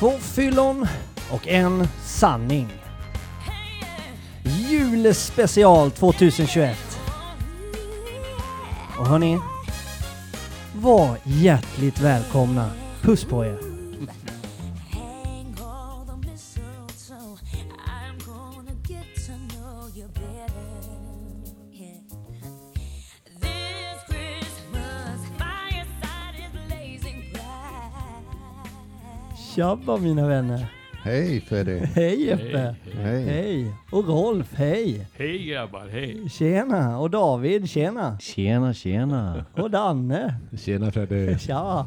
Två fyllon och en sanning. Julspecial 2021. Och hörni, var hjärtligt välkomna. Puss på er. Tjabba mina vänner. Hej Freddy! Hej Jeppe. Hej! Hej. Och Rolf, hej. Hej grabbar, hej! Tjena. Och David, tjena. Tjena, tjena. Och Danne. Tjena Freddy! Tja!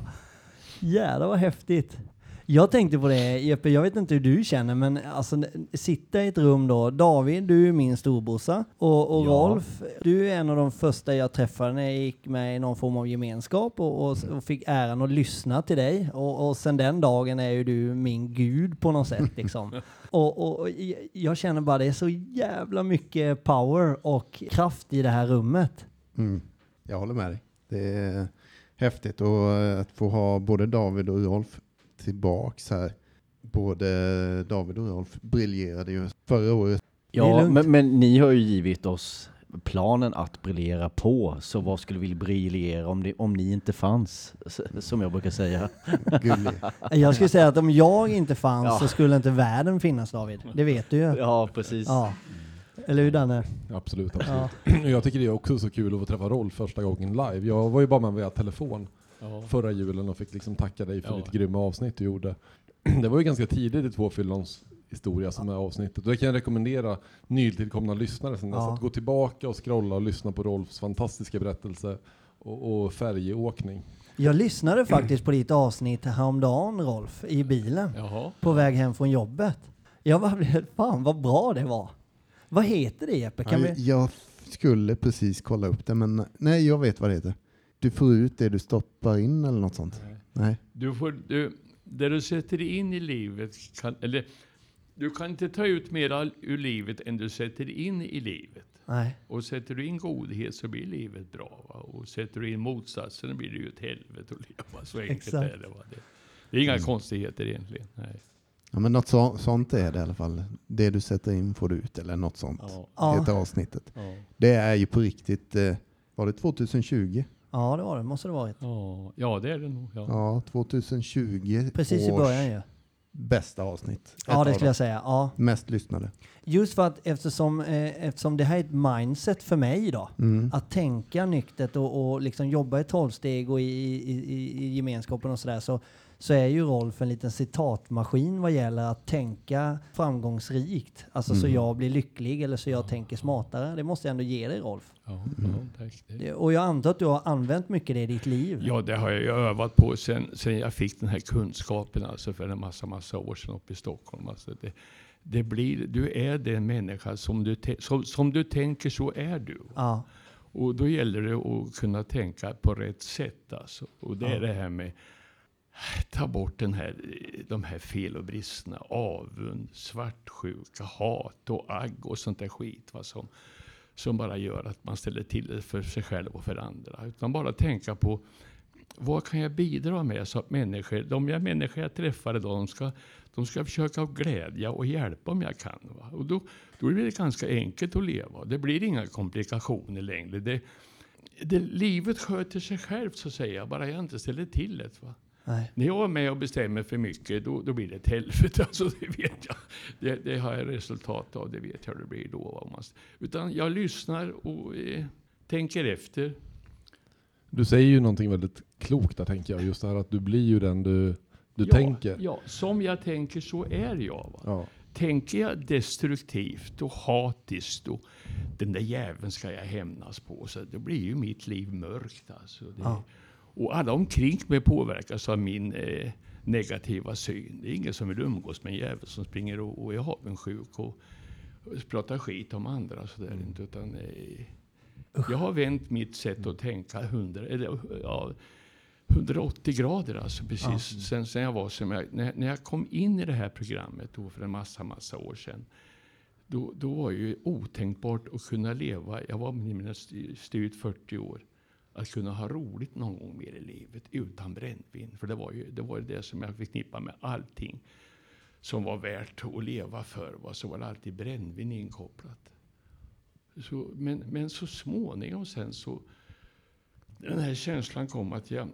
Jävlar vad häftigt. Jag tänkte på det Jeppe, jag vet inte hur du känner men alltså sitta i ett rum då. David, du är min storbrorsa och, och Ja. Rolf, du är en av de första jag träffade när jag gick med i någon form av gemenskap och, och, och fick äran att lyssna till dig. Och, och sen den dagen är ju du min gud på något sätt liksom. och, och, jag känner bara det är så jävla mycket power och kraft i det här rummet. Mm. Jag håller med dig. Det är häftigt och eh, att få ha både David och Rolf tillbaks här. Både David och Rolf briljerade ju förra året. Ja, men, men ni har ju givit oss planen att briljera på, så vad skulle vi briljera om, det, om ni inte fanns? Som jag brukar säga. Jag skulle säga att om jag inte fanns Ja. så skulle inte världen finnas David. Det vet du ju. Ja, precis. Ja. Eller hur Danne? Absolut, Ja. absolut. Jag tycker det är också så kul att få träffa Rolf första gången live. Jag var ju bara med via telefon Ja. förra julen och fick liksom tacka dig för Ja. ditt grymma avsnitt du gjorde. Det var ju ganska tidigt i Tvåfyllons historia som är avsnittet. Och det kan jag rekommendera nytillkomna lyssnare sen Ja. att gå tillbaka och scrolla och lyssna på Rolfs fantastiska berättelse och, och färjeåkning. Jag lyssnade faktiskt på ditt avsnitt häromdagen Rolf, i bilen. Jaha. På väg hem från jobbet. Jag bara blev, fan vad bra det var. Vad heter det Jeppe? Kan Ja, vi... Jag skulle precis kolla upp det men nej jag vet vad det heter. Du får ut det du stoppar in eller något sånt. Nej. Nej. Du får, du, det du sätter in i livet, kan, eller du kan inte ta ut mera ur livet än du sätter in i livet. Nej. Och sätter du in godhet så blir livet bra. Va? Och sätter du in motsatsen blir det ju ett helvete att leva. Så enkelt Exakt. är det. Va? Det, det är inga konstigheter egentligen. Nej. Ja, men något så, sånt är det i alla fall. Det du sätter in får du ut eller något sånt. Ja, Ja. Heter avsnittet. ja, Det är ju på riktigt, eh, var det 2020? Ja, det var det. Måste det varit. ja, ja, det är det nog. Ja. Ja, 2020 Precis i års början ju. bästa avsnitt. Ett Ja, det skulle dem. jag säga. Ja. Mest lyssnade. Just för att eftersom, eh, eftersom det här är ett mindset för mig då. Mm. Att tänka nyktert och, och liksom jobba i tolvsteg och i, i, i, i gemenskapen och sådär så, så är ju Rolf en liten citatmaskin vad gäller att tänka framgångsrikt. Alltså så Mm. jag blir lycklig eller så jag tänker smartare. Det måste jag ändå ge dig Rolf. Ja, Mm. ja, tack. Det- Och jag antar att du har använt mycket det i ditt liv. Ja, det har jag övat på sen, sen jag fick den här kunskapen alltså för en massa, massa år sedan uppe i Stockholm. Alltså det, det blir, du är den människa som du, te- som, som du tänker så är du. Ja, Och då gäller det att kunna tänka på rätt sätt. Alltså. Och det är det här med ta bort den här, de här fel och bristerna. Avund, svartsjuka, hat och agg och sånt där skit. Va, som, som bara gör att man ställer till det för sig själv och för andra. Utan bara tänka på vad kan jag bidra med så att människor, de jag människor jag träffar idag, de ska, de ska försöka glädja och hjälpa om jag kan. Va? Och då, då är det ganska enkelt att leva. Det blir inga komplikationer längre. Det, det, livet sköter sig självt så att säga, bara jag inte ställer till det. Va? Nej. När jag är med och bestämmer för mycket, då, då blir det ett helvete. Alltså, det vet jag. Det, det har jag resultat av, det vet jag hur det blir då. man- Utan jag lyssnar och eh, tänker efter. Du säger ju någonting väldigt klokt där tänker jag. Just det här att du blir ju den du, du ja, tänker. Ja, som jag tänker så är jag. Va? Ja. Tänker jag destruktivt och hatiskt och den där jäveln ska jag hämnas på, så då blir ju mitt liv mörkt. Alltså. Det, Ja. Och alla omkring mig påverkas av min eh, negativa syn. Det är ingen som vill umgås med en jävel som springer och, och är avundsjuk och, och pratar skit om andra. Så där, inte, utan, eh, jag har vänt mitt sätt att tänka 100, eller, ja, 180 grader alltså precis. Ja. Sen, sen jag var som jag, när, när jag kom in i det här programmet då för en massa, massa år sedan. Då, då var det ju otänkbart att kunna leva, jag var mina styrt 40 år, att kunna ha roligt någon gång mer i livet utan brännvin. För det var ju det, var ju det som jag förknippade med allting som var värt att leva för. Va? Så var det alltid brännvin inkopplat. Så, men, men så småningom sen så, den här känslan kom att jag,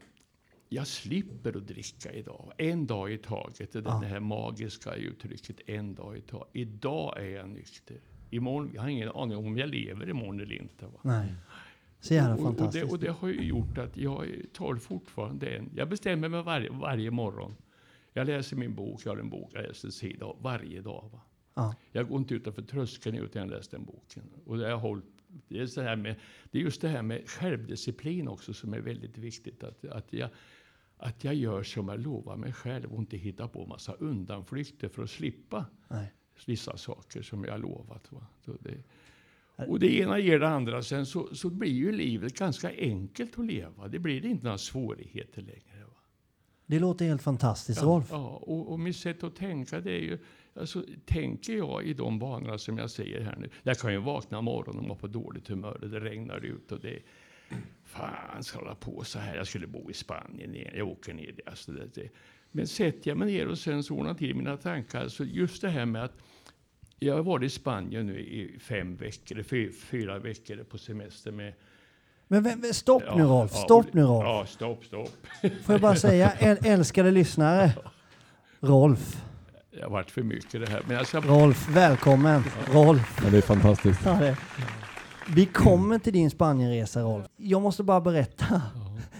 jag slipper att dricka idag. En dag i taget. Det, Ja. det här magiska uttrycket, en dag i taget. Idag är jag nykter. Imorgon, jag har ingen aning om jag lever imorgon eller inte. Va? Nej. Så jävla och, och, det, fantastiskt. och det har ju gjort att jag tar fortfarande en. Jag bestämmer mig varje, varje morgon. Jag läser min bok, jag har en bok jag läser en sida varje dag. Va? Ja. Jag går inte utanför tröskeln utan jag läst den boken. Och det, har hållit, det, är så här med, det är just det här med självdisciplin också som är väldigt viktigt. Att, att, jag, att jag gör som jag lovar mig själv och inte hittar på massa undanflykter för att slippa Nej. vissa saker som jag har lovat. Va? Så det, och det ena ger det andra. Sen så, så blir ju livet ganska enkelt att leva. Det blir inte några svårigheter längre. Va? Det låter helt fantastiskt Ja, Rolf. ja och, och mitt sätt att tänka det är ju, alltså, tänker jag i de banorna som jag säger här nu. Jag kan ju vakna morgonen och vara på dåligt humör det regnar ut och det Fan, ska hålla på så här? Jag skulle bo i Spanien igen. Jag åker ner dit. Alltså det, det. Men sätter jag mig ner och sen så ordnar till mina tankar. Så just det här med att jag har varit i Spanien nu i fem veckor, fy- fyra veckor på semester med Men vä- stopp Ja, nu Rolf, stopp nu Rolf. Ja, stopp, stopp. Får jag bara säga, äl älskade lyssnare. Rolf, Det har varit för mycket det här. Men jag ska... Rolf, välkommen. Rolf. Ja, det är fantastiskt. Ja, det. Vi kommer till din Spanienresa Rolf. Jag måste bara berätta.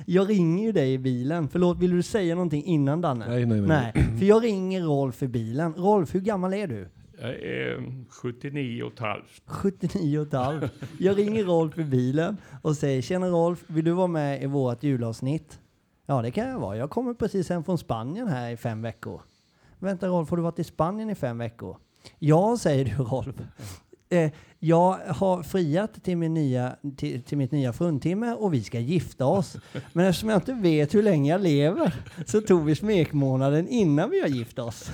Jag ringer ju dig i bilen. Förlåt, vill du säga någonting innan Danne? Nej, nej, nej. Nej, för jag ringer Rolf i bilen. Rolf, hur gammal är du? Jag är 79 och ett halvt. 79 och ett halvt. Jag ringer Rolf i bilen och säger Tjena Rolf, vill du vara med i vårt julavsnitt? Ja, det kan jag vara. Jag kommer precis hem från Spanien här i fem veckor. Vänta Rolf, har du varit i Spanien i fem veckor? Ja, säger du Rolf. Eh, jag har friat till, min nya, till, till mitt nya fruntimmer och vi ska gifta oss. Men eftersom jag inte vet hur länge jag lever så tog vi smekmånaden innan vi har gift oss.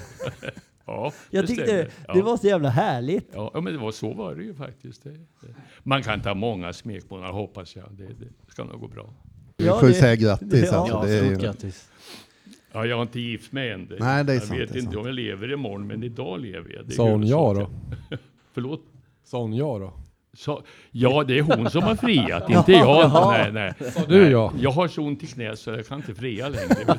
Ja, Jag det tyckte det, ja. det var så jävla härligt. Ja, ja, men det var så var det ju faktiskt. Det, det. Man kan ta många smekmånader hoppas jag. Det, det ska nog gå bra. Vi Ja, får ju säga grattis ja, alltså. Ja, Det är grattis. Ja, jag har inte gift mig än. Det- Nej, det är jag sant, vet det är inte sant. om jag lever imorgon, men idag lever jag. Det Sa hon ja då? Förlåt? Sa hon ja då? Så, ja, det är hon som har friat, inte jag. Jaha. Nej, nej. Du ja? Jag har så ont i knät så jag kan inte fria längre.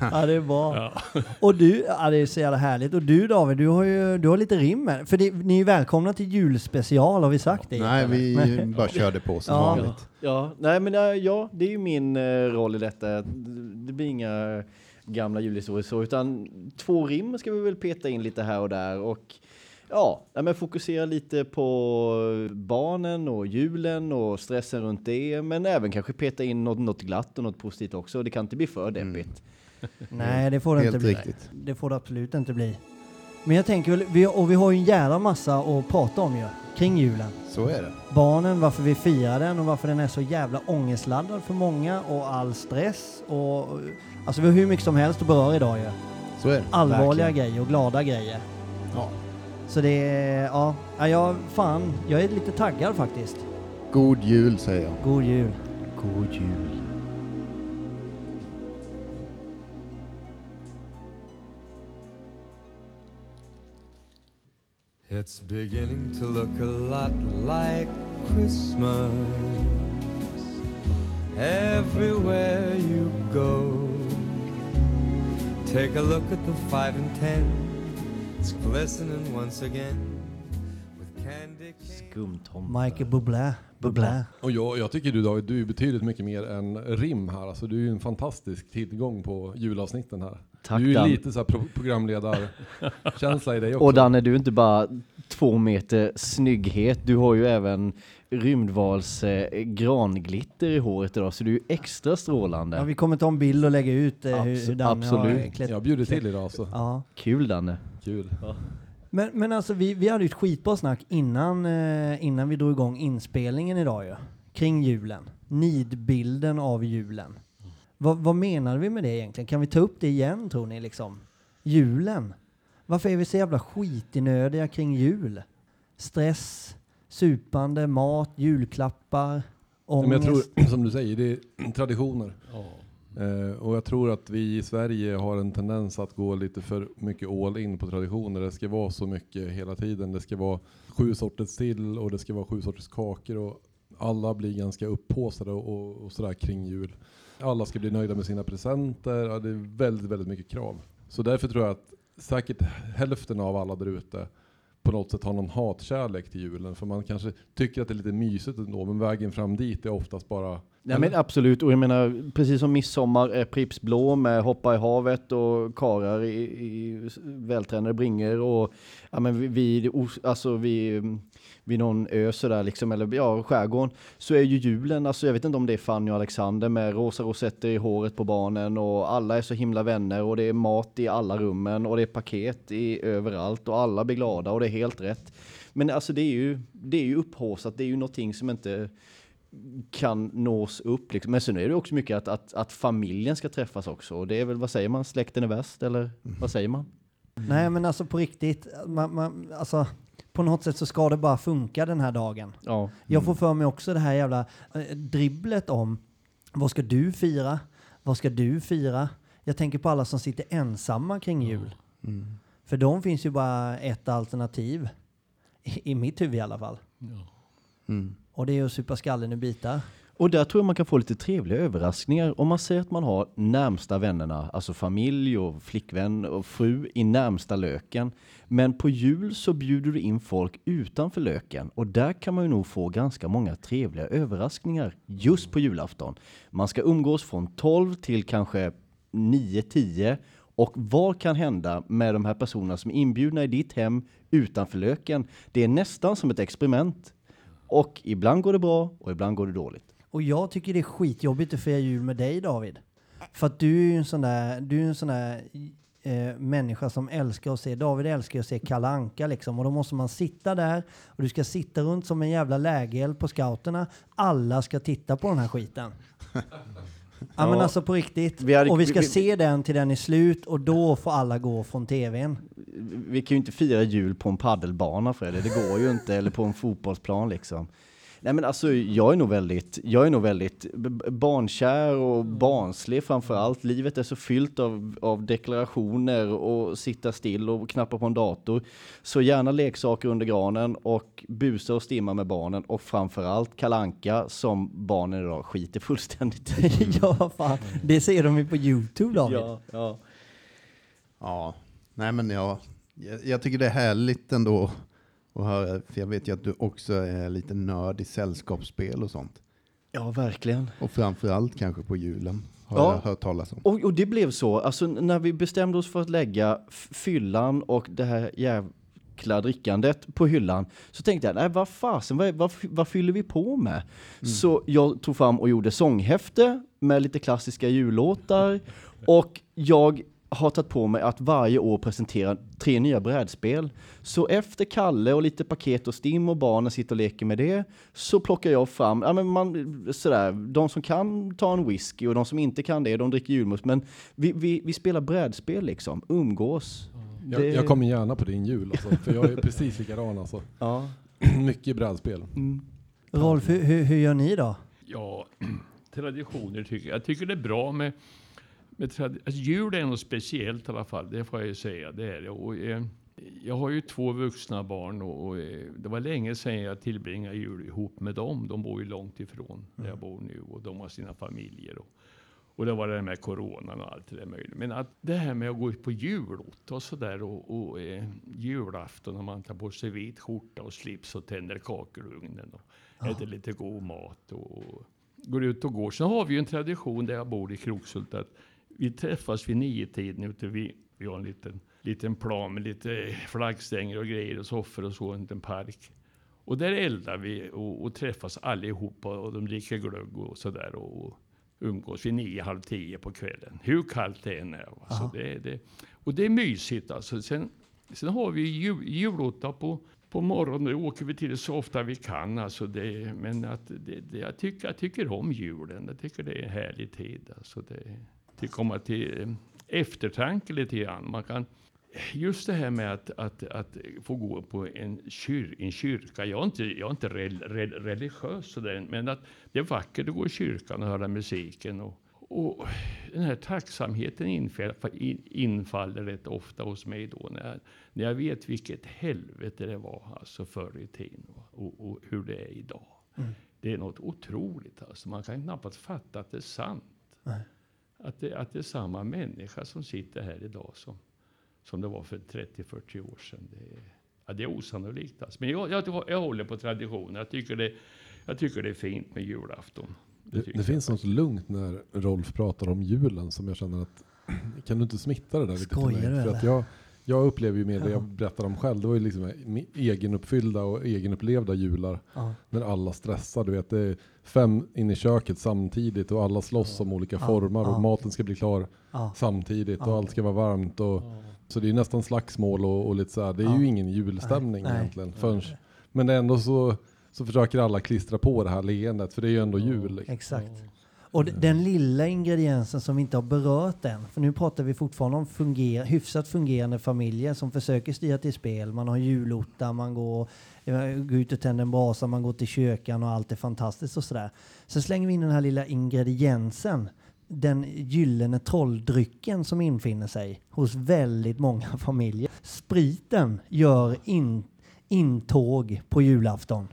Ja, det är bra. Ja. Och du, ja, det är så jävla härligt. Och du David, du har ju du har lite rim här. För det, ni är välkomna till julspecial, har vi sagt det? nej, vi bara körde på som Ja. vanligt. Ja, nej men ja, det är ju min eh, roll i detta. Det blir inga gamla julhistorier så, utan två rim ska vi väl peta in lite här och där och ja, men fokusera lite på barnen och julen och stressen runt det, men även kanske peta in något, något glatt och något positivt också. Det kan inte bli för deppigt. Nej, det får det Helt inte bli. riktigt. Det får det absolut inte bli. Men jag tänker väl, vi, och vi har ju en jävla massa att prata om ju, kring julen. Så är det. Barnen, varför vi firar den och varför den är så jävla ångestladdad för många och all stress och... Alltså vi har hur mycket som helst att beröra idag ju. Så är det. Allvarliga Verkligen. grejer och glada grejer. Ja. Så det är, ja, ja, jag, fan, jag är lite taggad faktiskt. God jul säger jag. God jul. God jul. It's beginning to look a lot like Christmas everywhere you go. Take a look at the five and ten, it's glistening once again with candy cane. Skumtomtar. Michael Bublé. Bublé. Och jag, jag tycker du David, du är betydligt mycket mer än rim här. Alltså, du är ju en fantastisk tillgång på julavsnitten här. Tack, du är Dan. lite så här pro programledarkänsla i dig också. Och Danne, du är inte bara två meter snygghet, du har ju även rymdvals eh, granglitter i håret idag, så du är ju extra strålande. Ja, vi kommer ta en bild och lägga ut eh, hur, hur Danne har absolut. klätt. Jag bjuder till idag alltså. Ja. Kul Danne. Kul. Men, men alltså vi, vi hade ju ett skitbra snack innan, eh, innan vi drog igång inspelningen idag ju. Kring julen. Nidbilden av julen. Vad, vad menar vi med det egentligen? Kan vi ta upp det igen tror ni liksom? Julen. Varför är vi så jävla skitinödiga kring jul? Stress, supande, mat, julklappar. Men jag Ångest. tror, som du säger, det är traditioner. Ja. Eh, och jag tror att vi i Sverige har en tendens att gå lite för mycket all in på traditioner. Det ska vara så mycket hela tiden. Det ska vara sju sorters sill och det ska vara sju sorters kakor och alla blir ganska upphaussade och, och, och sådär kring jul. Alla ska bli nöjda med sina presenter. Ja, det är väldigt, väldigt mycket krav. Så därför tror jag att säkert hälften av alla där ute på något sätt har någon hatkärlek till julen. För man kanske tycker att det är lite mysigt ändå, men vägen fram dit är oftast bara Nej men absolut, och jag menar precis som midsommar är Pripps blå med hoppa i havet och karar i, i vältränade bringor och ja men vid, alltså vid, vid någon ö sådär liksom, eller ja, skärgården, så är ju julen, alltså jag vet inte om det är Fanny och Alexander med rosa rosetter i håret på barnen och alla är så himla vänner och det är mat i alla rummen och det är paket i överallt och alla blir glada och det är helt rätt. Men alltså det är ju, det är ju upphaussat, det är ju någonting som inte kan nås upp. Liksom. Men sen är det också mycket att, att, att familjen ska träffas också. Och det är väl, vad säger man, släkten är bäst? Eller vad säger man? Nej men alltså på riktigt, man, man, alltså, på något sätt så ska det bara funka den här dagen. Ja. Jag får för mig också det här jävla eh, dribblet om vad ska du fira? Vad ska du fira? Jag tänker på alla som sitter ensamma kring jul. Mm. För de finns ju bara ett alternativ. I, i mitt huvud i alla fall. Mm. Och det är att supa skallen i bitar. Och där tror jag man kan få lite trevliga överraskningar. Om man säger att man har närmsta vännerna, alltså familj och flickvän och fru i närmsta löken. Men på jul så bjuder du in folk utanför löken och där kan man ju nog få ganska många trevliga överraskningar just på julafton. Man ska umgås från 12 till kanske 9-10 och vad kan hända med de här personerna som är inbjudna i ditt hem utanför löken? Det är nästan som ett experiment. Och ibland går det bra och ibland går det dåligt. Och jag tycker det är skitjobbigt att fira jul med dig David. För att du är ju en sån där, du är en sån där eh, människa som älskar att se, David älskar att se Kalle Anka liksom. Och då måste man sitta där och du ska sitta runt som en jävla lägereld på scouterna. Alla ska titta på den här skiten. Ja, men alltså på riktigt. Vi hade- och vi ska vi- se den till den är slut och då får alla gå från tvn. Vi kan ju inte fira jul på en paddelbana Freddy, det går ju inte, eller på en fotbollsplan liksom. Nej men alltså jag är nog väldigt, jag är nog väldigt barnkär och barnslig framför allt. Livet är så fyllt av, av deklarationer och sitta still och knappa på en dator. Så gärna leksaker under granen och busa och stimma med barnen och framför allt kalanka som barnen idag skiter fullständigt i. ja, fan. Det ser de ju på Youtube David. ja, ja. Ja, nej men jag, jag, jag tycker det är härligt ändå att höra, för jag vet ju att du också är lite nörd i sällskapsspel och sånt. ja, verkligen. Och framförallt kanske på julen, har Ja. jag hört talas om. Och, och det blev så, alltså när vi bestämde oss för att lägga fyllan och det här jäkla drickandet på hyllan så tänkte jag, nej vad fasen, vad, vad, vad fyller vi på med? Så jag tog fram och gjorde sånghäfte med lite klassiska jullåtar och jag har tagit på mig att varje år presentera tre nya brädspel. Så efter Kalle och lite paket och stim och barnen sitter och leker med det så plockar jag fram, ja men man, sådär, de som kan ta en whisky och de som inte kan det, de dricker julmust. Men vi, vi, vi spelar brädspel liksom, umgås. Jag, Det- jag kommer gärna på din jul alltså, för jag är precis likadan alltså. Ja. Mycket brädspel. Rolf, hur, hur, hur gör ni då? Ja, traditioner tycker jag. Jag tycker det är bra med, med alltså, jul är något speciellt i alla fall, det får jag ju säga. Det är det. Och, eh, jag har ju två vuxna barn och, och eh, det var länge sedan jag tillbringade jul ihop med dem. De bor ju långt ifrån där jag bor nu och de har sina familjer. Och, och det var det med coronan och allt det där möjligt. Men att det här med att gå ut på julot och sådär och, och eh, julafton när man tar på sig vit skjorta och slips och tänder kakor i ugnen och äter lite god mat och, och går ut och går. Sen har vi ju en tradition där jag bor i Krokshult att vi träffas vid nio-tiden ute vid, vi har en liten, liten plan med lite flaggstänger och grejer och soffor och så, en liten park. Och där eldar vi och, och träffas allihopa och de dricker glögg och sådär och, och umgås vid nio, halv tio på kvällen. Hur kallt det än är. va. Så det, det, och det är mysigt alltså. Sen, sen har vi jul, julotta på, på morgonen. Det åker vi till så ofta vi kan. Alltså det, men att det, det, jag, tycker, jag tycker om julen. Jag tycker det är en härlig tid. Alltså det, till eh, eftertanke lite grann. Man kan just det här med att, att, att få gå på en, kyr, en kyrka. Jag är inte, jag är inte rel, rel, religiös sådär, men att det är vackert att gå i kyrkan och höra musiken. Och, och den här tacksamheten infaller, in- infaller rätt ofta hos mig då när jag, när jag vet vilket helvete det var alltså förr i tiden och, och hur det är idag. Det är något otroligt. Alltså. Man kan knappast fatta att det är sant. Att det, att det är samma människa som sitter här idag som, som det var för 30-40 år sedan. Det är, ja, det är osannolikt. Alltså. Men jag, jag, jag håller på traditionen. Jag tycker, det, jag tycker det är fint med julafton. Det, det finns något lugnt när Rolf pratar om julen som jag känner att kan du inte smitta det där lite Skojar till mig? För att jag, jag upplever ju mer det Ja. jag berättar om själv. Det var ju liksom egenuppfyllda och egenupplevda jular. Ja. När alla stressar. Du vet, det är fem in i köket samtidigt och alla slåss om olika Ja. former Ja. och maten ska bli klar Ja. samtidigt och allt ska vara varmt. Och, Så det är nästan slagsmål och, och lite så här. Det är Ja. ju ingen julstämning Nej, nej. egentligen. Förrän, men ändå så, så försöker alla klistra på det här leendet för det är ju ändå jul. liksom. Exakt. Och d- den lilla ingrediensen som vi inte har berört än, för nu pratar vi fortfarande om funger, hyfsat fungerande familjer som försöker styra till spel. Man har julottar, man går, eh, går ut och tänder en brasa, man går till kyrkan och allt är fantastiskt och sådär. Så slänger vi in den här lilla ingrediensen, den gyllene trolldrycken som infinner sig hos väldigt många familjer. Spriten gör in, intåg på julafton.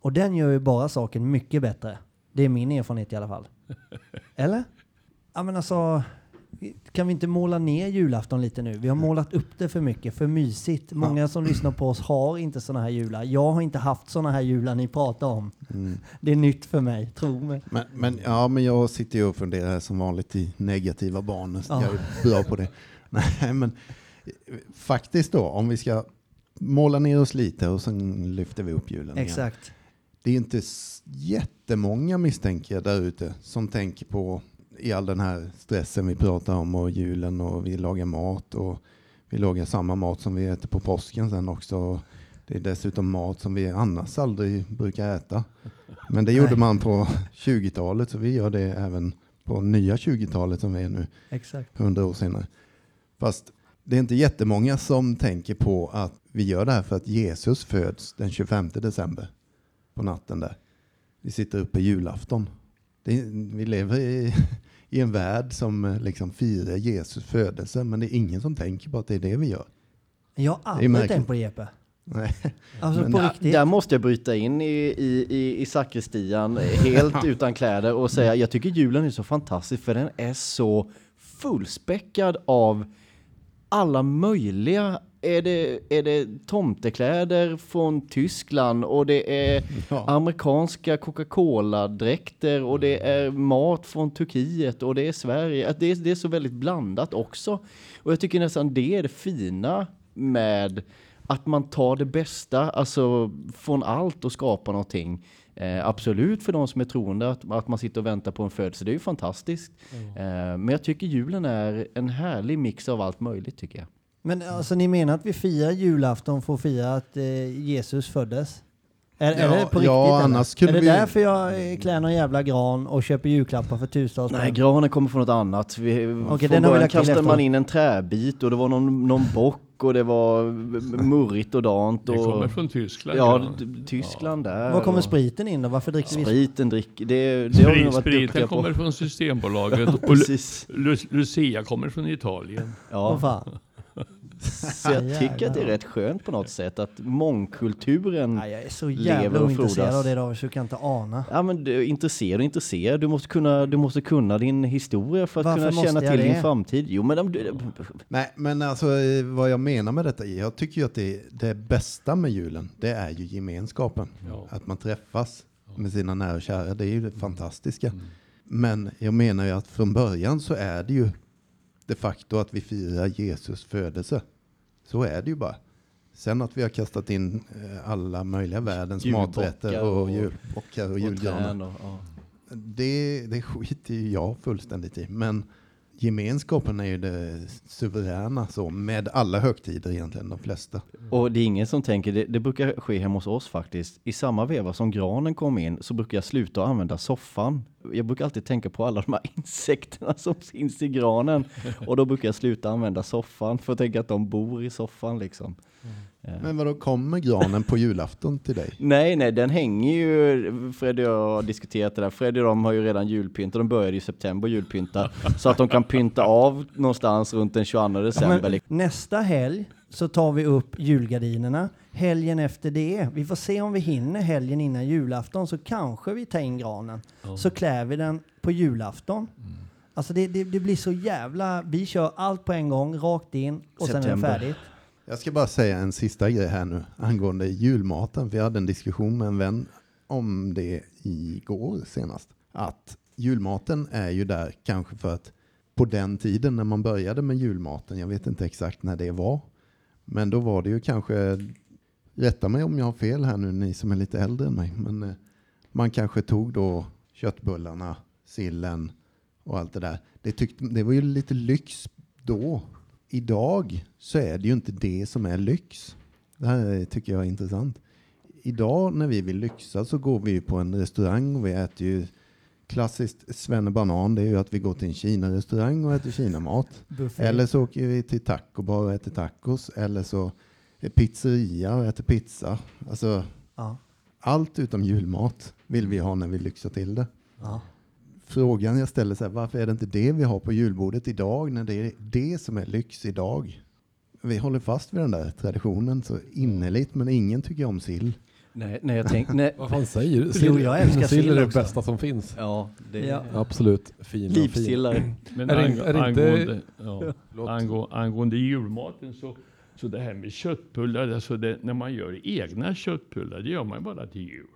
Och den gör ju bara saken mycket bättre. Det är min erfarenhet i alla fall. Eller? Ja men alltså, kan vi inte måla ner julafton lite nu? Vi har målat upp det för mycket, för mysigt. Många som lyssnar på oss har inte sådana här jular. Jag har inte haft sådana här jular ni pratar om. Mm. Det är nytt för mig, tro mig. Men, men, ja, men jag sitter ju och funderar som vanligt i negativa banor. Ja. Jag är bra på det. Nej, men faktiskt då, om vi ska måla ner oss lite och sen lyfter vi upp julen igen. Det är inte jättemånga misstänker jag där ute som tänker på i all den här stressen vi pratar om och julen och vi lagar mat och vi lagar samma mat som vi äter på påsken sen också. Det är dessutom mat som vi annars aldrig brukar äta. Men det gjorde man på 20-talet så vi gör det även på nya 20-talet som vi är nu Exakt. 100 år senare. Fast det är inte jättemånga som tänker på att vi gör det här för att Jesus föds den 25 december på natten där. Vi sitter uppe julafton. Det är, vi lever i, i en värld som eh, liksom firar Jesus födelse men det är ingen som tänker på att det är det vi gör. Jag har aldrig tänkt på det Jeppe. Nej. Alltså Men riktigt. Där måste jag bryta in i, i, i, i sakristian helt utan kläder och säga jag tycker julen är så fantastisk för den är så fullspäckad av alla möjliga är det, är det tomtekläder från Tyskland och det är Ja. amerikanska Coca-Cola-dräkter och det är mat från Turkiet och det är Sverige. Att det, är, det är så väldigt blandat också. Och jag tycker nästan det är det fina med att man tar det bästa, alltså från allt och skapar någonting. Eh, absolut för de som är troende att, att man sitter och väntar på en födelse, det är ju fantastiskt. Eh, men jag tycker julen är en härlig mix av allt möjligt tycker jag. Men alltså ni menar att vi firar julafton för att fira att eh, Jesus föddes? Är, är Ja, det på riktigt ja, annars kunde Är det vi- därför jag eh, klär någon jävla gran och köper julklappar för tusentals Nej, granen kommer från något annat. Vi, från den har vi början kastade man in en träbit och det var någon, någon bock och det var murrigt och dant. Det Och, kommer från Tyskland. Ja, Tyskland där. Var kommer och- spriten in då? Varför dricker vi Spriten dricker, det, det har vi Sprit, varit spriten på. kommer från Systembolaget och Lu- Precis. Lu- Lucia kommer från Italien. Ja, fan. Så jag tycker att det är rätt skönt på något sätt att mångkulturen Nej, jag är så Lever jävla och ointresserad frodas. av det David så du kan inte ana. Ja men du är intresserad och intresserad. Du måste kunna, du måste kunna din historia för att Varför kunna känna till din det? framtid. Jo men om du, Nej, men alltså eh, vad jag menar med detta, jag tycker ju att det, det bästa med julen, det är ju gemenskapen. Ja. Att man träffas med sina nära och kära, det är ju det fantastiska. Men jag menar ju att från början så är det ju de facto att vi firar Jesus födelse. Så är det ju bara. Sen att vi har kastat in eh, alla möjliga världens maträtter och och- julbockar och och julgranar. och, ja. Det, det skiter ju jag fullständigt i. Men gemenskapen är ju det suveräna så, med alla högtider egentligen, de flesta. Och det är ingen som tänker, det, det brukar ske hemma hos oss faktiskt. I samma veva som granen kom in så brukar jag sluta använda soffan. Jag brukar alltid tänka på alla de här insekterna som finns i granen. Och då brukar jag sluta använda soffan för att tänka att de bor i soffan liksom. Eh. Men vad då kommer granen på julafton till dig? Nej, nej, den hänger ju, Freddy och jag har diskuterat det där. Freddy och de har ju redan julpynt och de började i september julpynta. så att de kan pynta av någonstans runt den 22 Ja, december. men liksom. nästa helg så tar vi upp julgardinerna. Helgen efter det, vi får se om vi hinner helgen innan julafton så kanske vi tar in granen. Så klär vi den på julafton. Alltså det, det, det blir så jävla, vi kör allt på en gång, rakt in och sen är det September. färdigt. Jag ska bara säga en sista grej här nu angående julmaten. Vi hade en diskussion med en vän om det igår senast. Att julmaten är ju där kanske för att på den tiden när man började med julmaten, jag vet inte exakt när det var, men då var det ju kanske, rätta mig om jag har fel här nu ni som är lite äldre än mig, men eh, man kanske tog då köttbullarna, sillen och allt det där. Det, tyckte, det var ju lite lyx då. Idag så är det ju inte det som är lyx. Det här tycker jag är intressant. Idag när vi vill lyxa så går vi på en restaurang och vi äter ju klassiskt svennebanan. Det är ju att vi går till en Kina-restaurang och äter Kinamat. Eller så åker vi till taco bar och äter tacos. Eller så är pizzeria och äter pizza. Alltså Ja. allt utom julmat vill vi ha när vi lyxar till det. Ja. Frågan jag ställer så här, varför är det inte det vi har på julbordet idag när det är det som är lyx idag? Vi håller fast vid den där traditionen så innerligt, men ingen tycker om sill. Nej, nej, jag tänk, nej. Vad fan säger du? Jo, jag älskar sill. sill är det också. bästa som finns. Ja, det Ja. Absolut. Fin. Livssillar. Men Är ang- är angående, ja, Förlåt. angå, angående julmaten så, så det här med köttbullar, alltså det, när man gör egna köttbullar, det gör man ju bara till jul.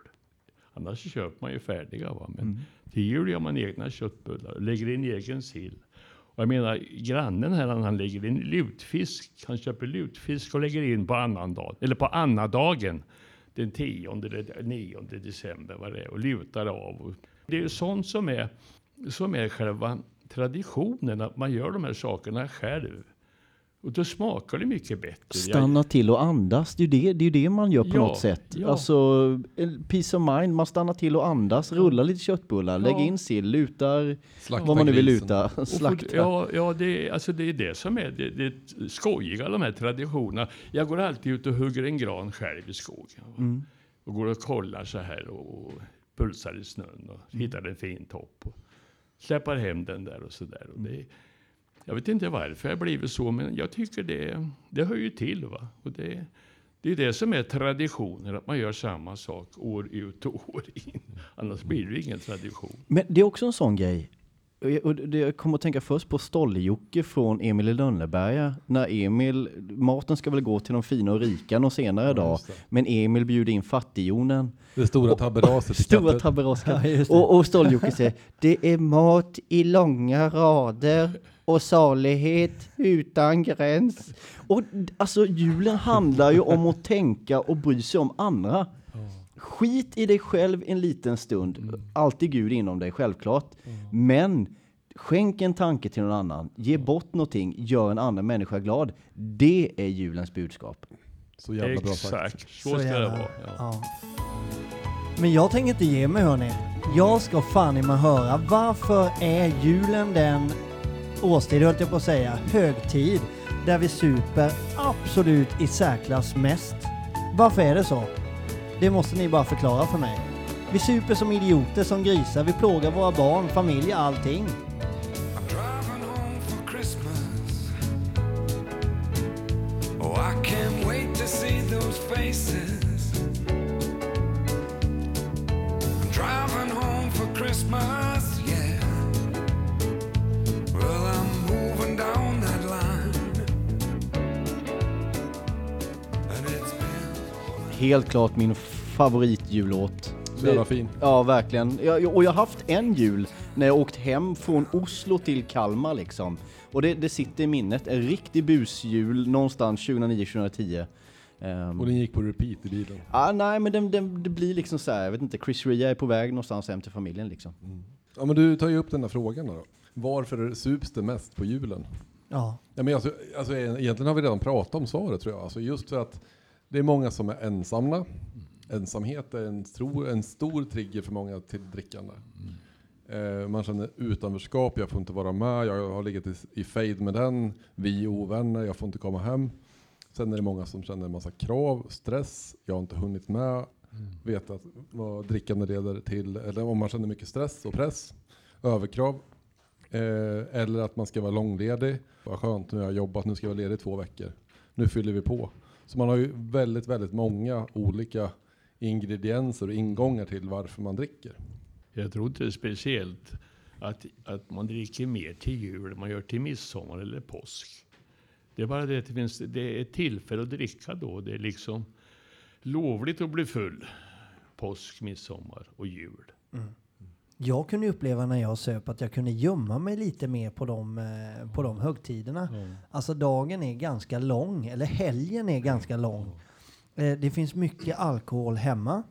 Annars köper man ju färdiga. Va? Men Mm till jul gör man egna köttbullar och lägger in egen sill. Och jag menar, grannen här han, lägger in lutfisk. Han köper lutfisk och lägger in på annan dag, eller på annadagen. Den 10 eller 9 december vad det är, och lutar av. Det är ju sånt som är, som är själva traditionen, att man gör de här sakerna själv. Och då smakar det mycket bättre. Jag- Stanna till och andas, det är ju det, det, är det man gör på Ja, något sätt. ja. Alltså, peace of mind, man stannar till och andas, rullar lite köttbullar, lägger in sill, lutar, Slakta vad man nu vill luta, Och för- slakta. Ja, ja det, är- alltså det är det som är det, det skojiga, de här traditionerna. Jag går alltid ut och hugger en gran själv i skogen. Mm. Och går och kollar så här och pulsar i snön och Mm. hittar en fin topp. Och släpar hem den där och så där. Och det, jag vet inte varför jag blivit så, men jag tycker det, det hör ju till. Va? Och det, det är det som är traditioner, att man gör samma sak år ut och år in. Annars blir det ingen tradition. Men det är också en sån grej. Och jag- Och det, jag kommer att tänka först på Stolle-Jocke från Emil i Lönneberga. När Emil, maten ska väl gå till de fina och rika någon senare dag. just det. Men Emil bjuder in fattigjonen. Det stora tabberaset Stora tabberoskan. Ja, och och Stolle-Jocke säger det är mat i långa rader och salighet utan gräns. Och alltså julen handlar ju om att tänka och bry sig om andra. Skit i dig själv en liten stund. Alltid Gud inom dig, självklart. Men skänk en tanke till någon annan. Ge bort någonting. Gör en annan människa glad. Det är julens budskap. Så jävla bra sagt. Exakt, så, ska det vara. Ja. Ja. Men jag tänker inte ge mig hörni. Jag ska fan i mig höra varför är julen den årstid, höll jag på att säga, högtid där vi super absolut i särklass mest. Varför är det så? Det måste ni bara förklara för mig. Vi super som idioter, som grisar, vi plågar våra barn, familjer, allting. I'm driving home for Christmas. Helt klart min favoritjullåt. Så jävla fin. Ja, verkligen. Jag, och jag har haft en jul när jag åkt hem från Oslo till Kalmar liksom. Och det, det sitter i minnet. En riktig busjul någonstans 2009-2010. Um, Och den gick på repeat i bilen. ah, nej, men den, den, det blir liksom så här, jag vet inte, Chris Ria är på väg någonstans hem till familjen liksom. Ja men du tar ju upp den där frågan då. Varför sups det mest på julen? Ja. Ja, men alltså, alltså, egentligen har vi redan pratat om svaret tror jag. Alltså just för att det är många som är ensamma. Ensamhet är en, tro, en stor trigger för många till drickande. Eh, man känner utanförskap, jag får inte vara med, jag har legat i, i fejd med den, vi är ovänner, jag får inte komma hem. Sen är det många som känner en massa krav, stress, jag har inte hunnit med, vet att vad drickande leder till, eller om man känner mycket stress och press, överkrav. Eh, eller att man ska vara långledig. Vad skönt, nu har jag jobbat, nu ska jag vara ledig i två veckor. Nu fyller vi på. Så man har ju väldigt, väldigt många olika ingredienser och ingångar till varför man dricker. Jag tror inte det är speciellt att, att man dricker mer till jul än man gör till midsommar eller påsk. Det är bara det att det, finns, det är tillfälle att dricka då. Det är liksom lovligt att bli full. Påsk, midsommar och jul. Jag kunde uppleva när jag söp att jag kunde gömma mig lite mer på de, eh, på de högtiderna. Alltså dagen är ganska lång, eller helgen är ganska lång. Eh, Det finns mycket alkohol hemma.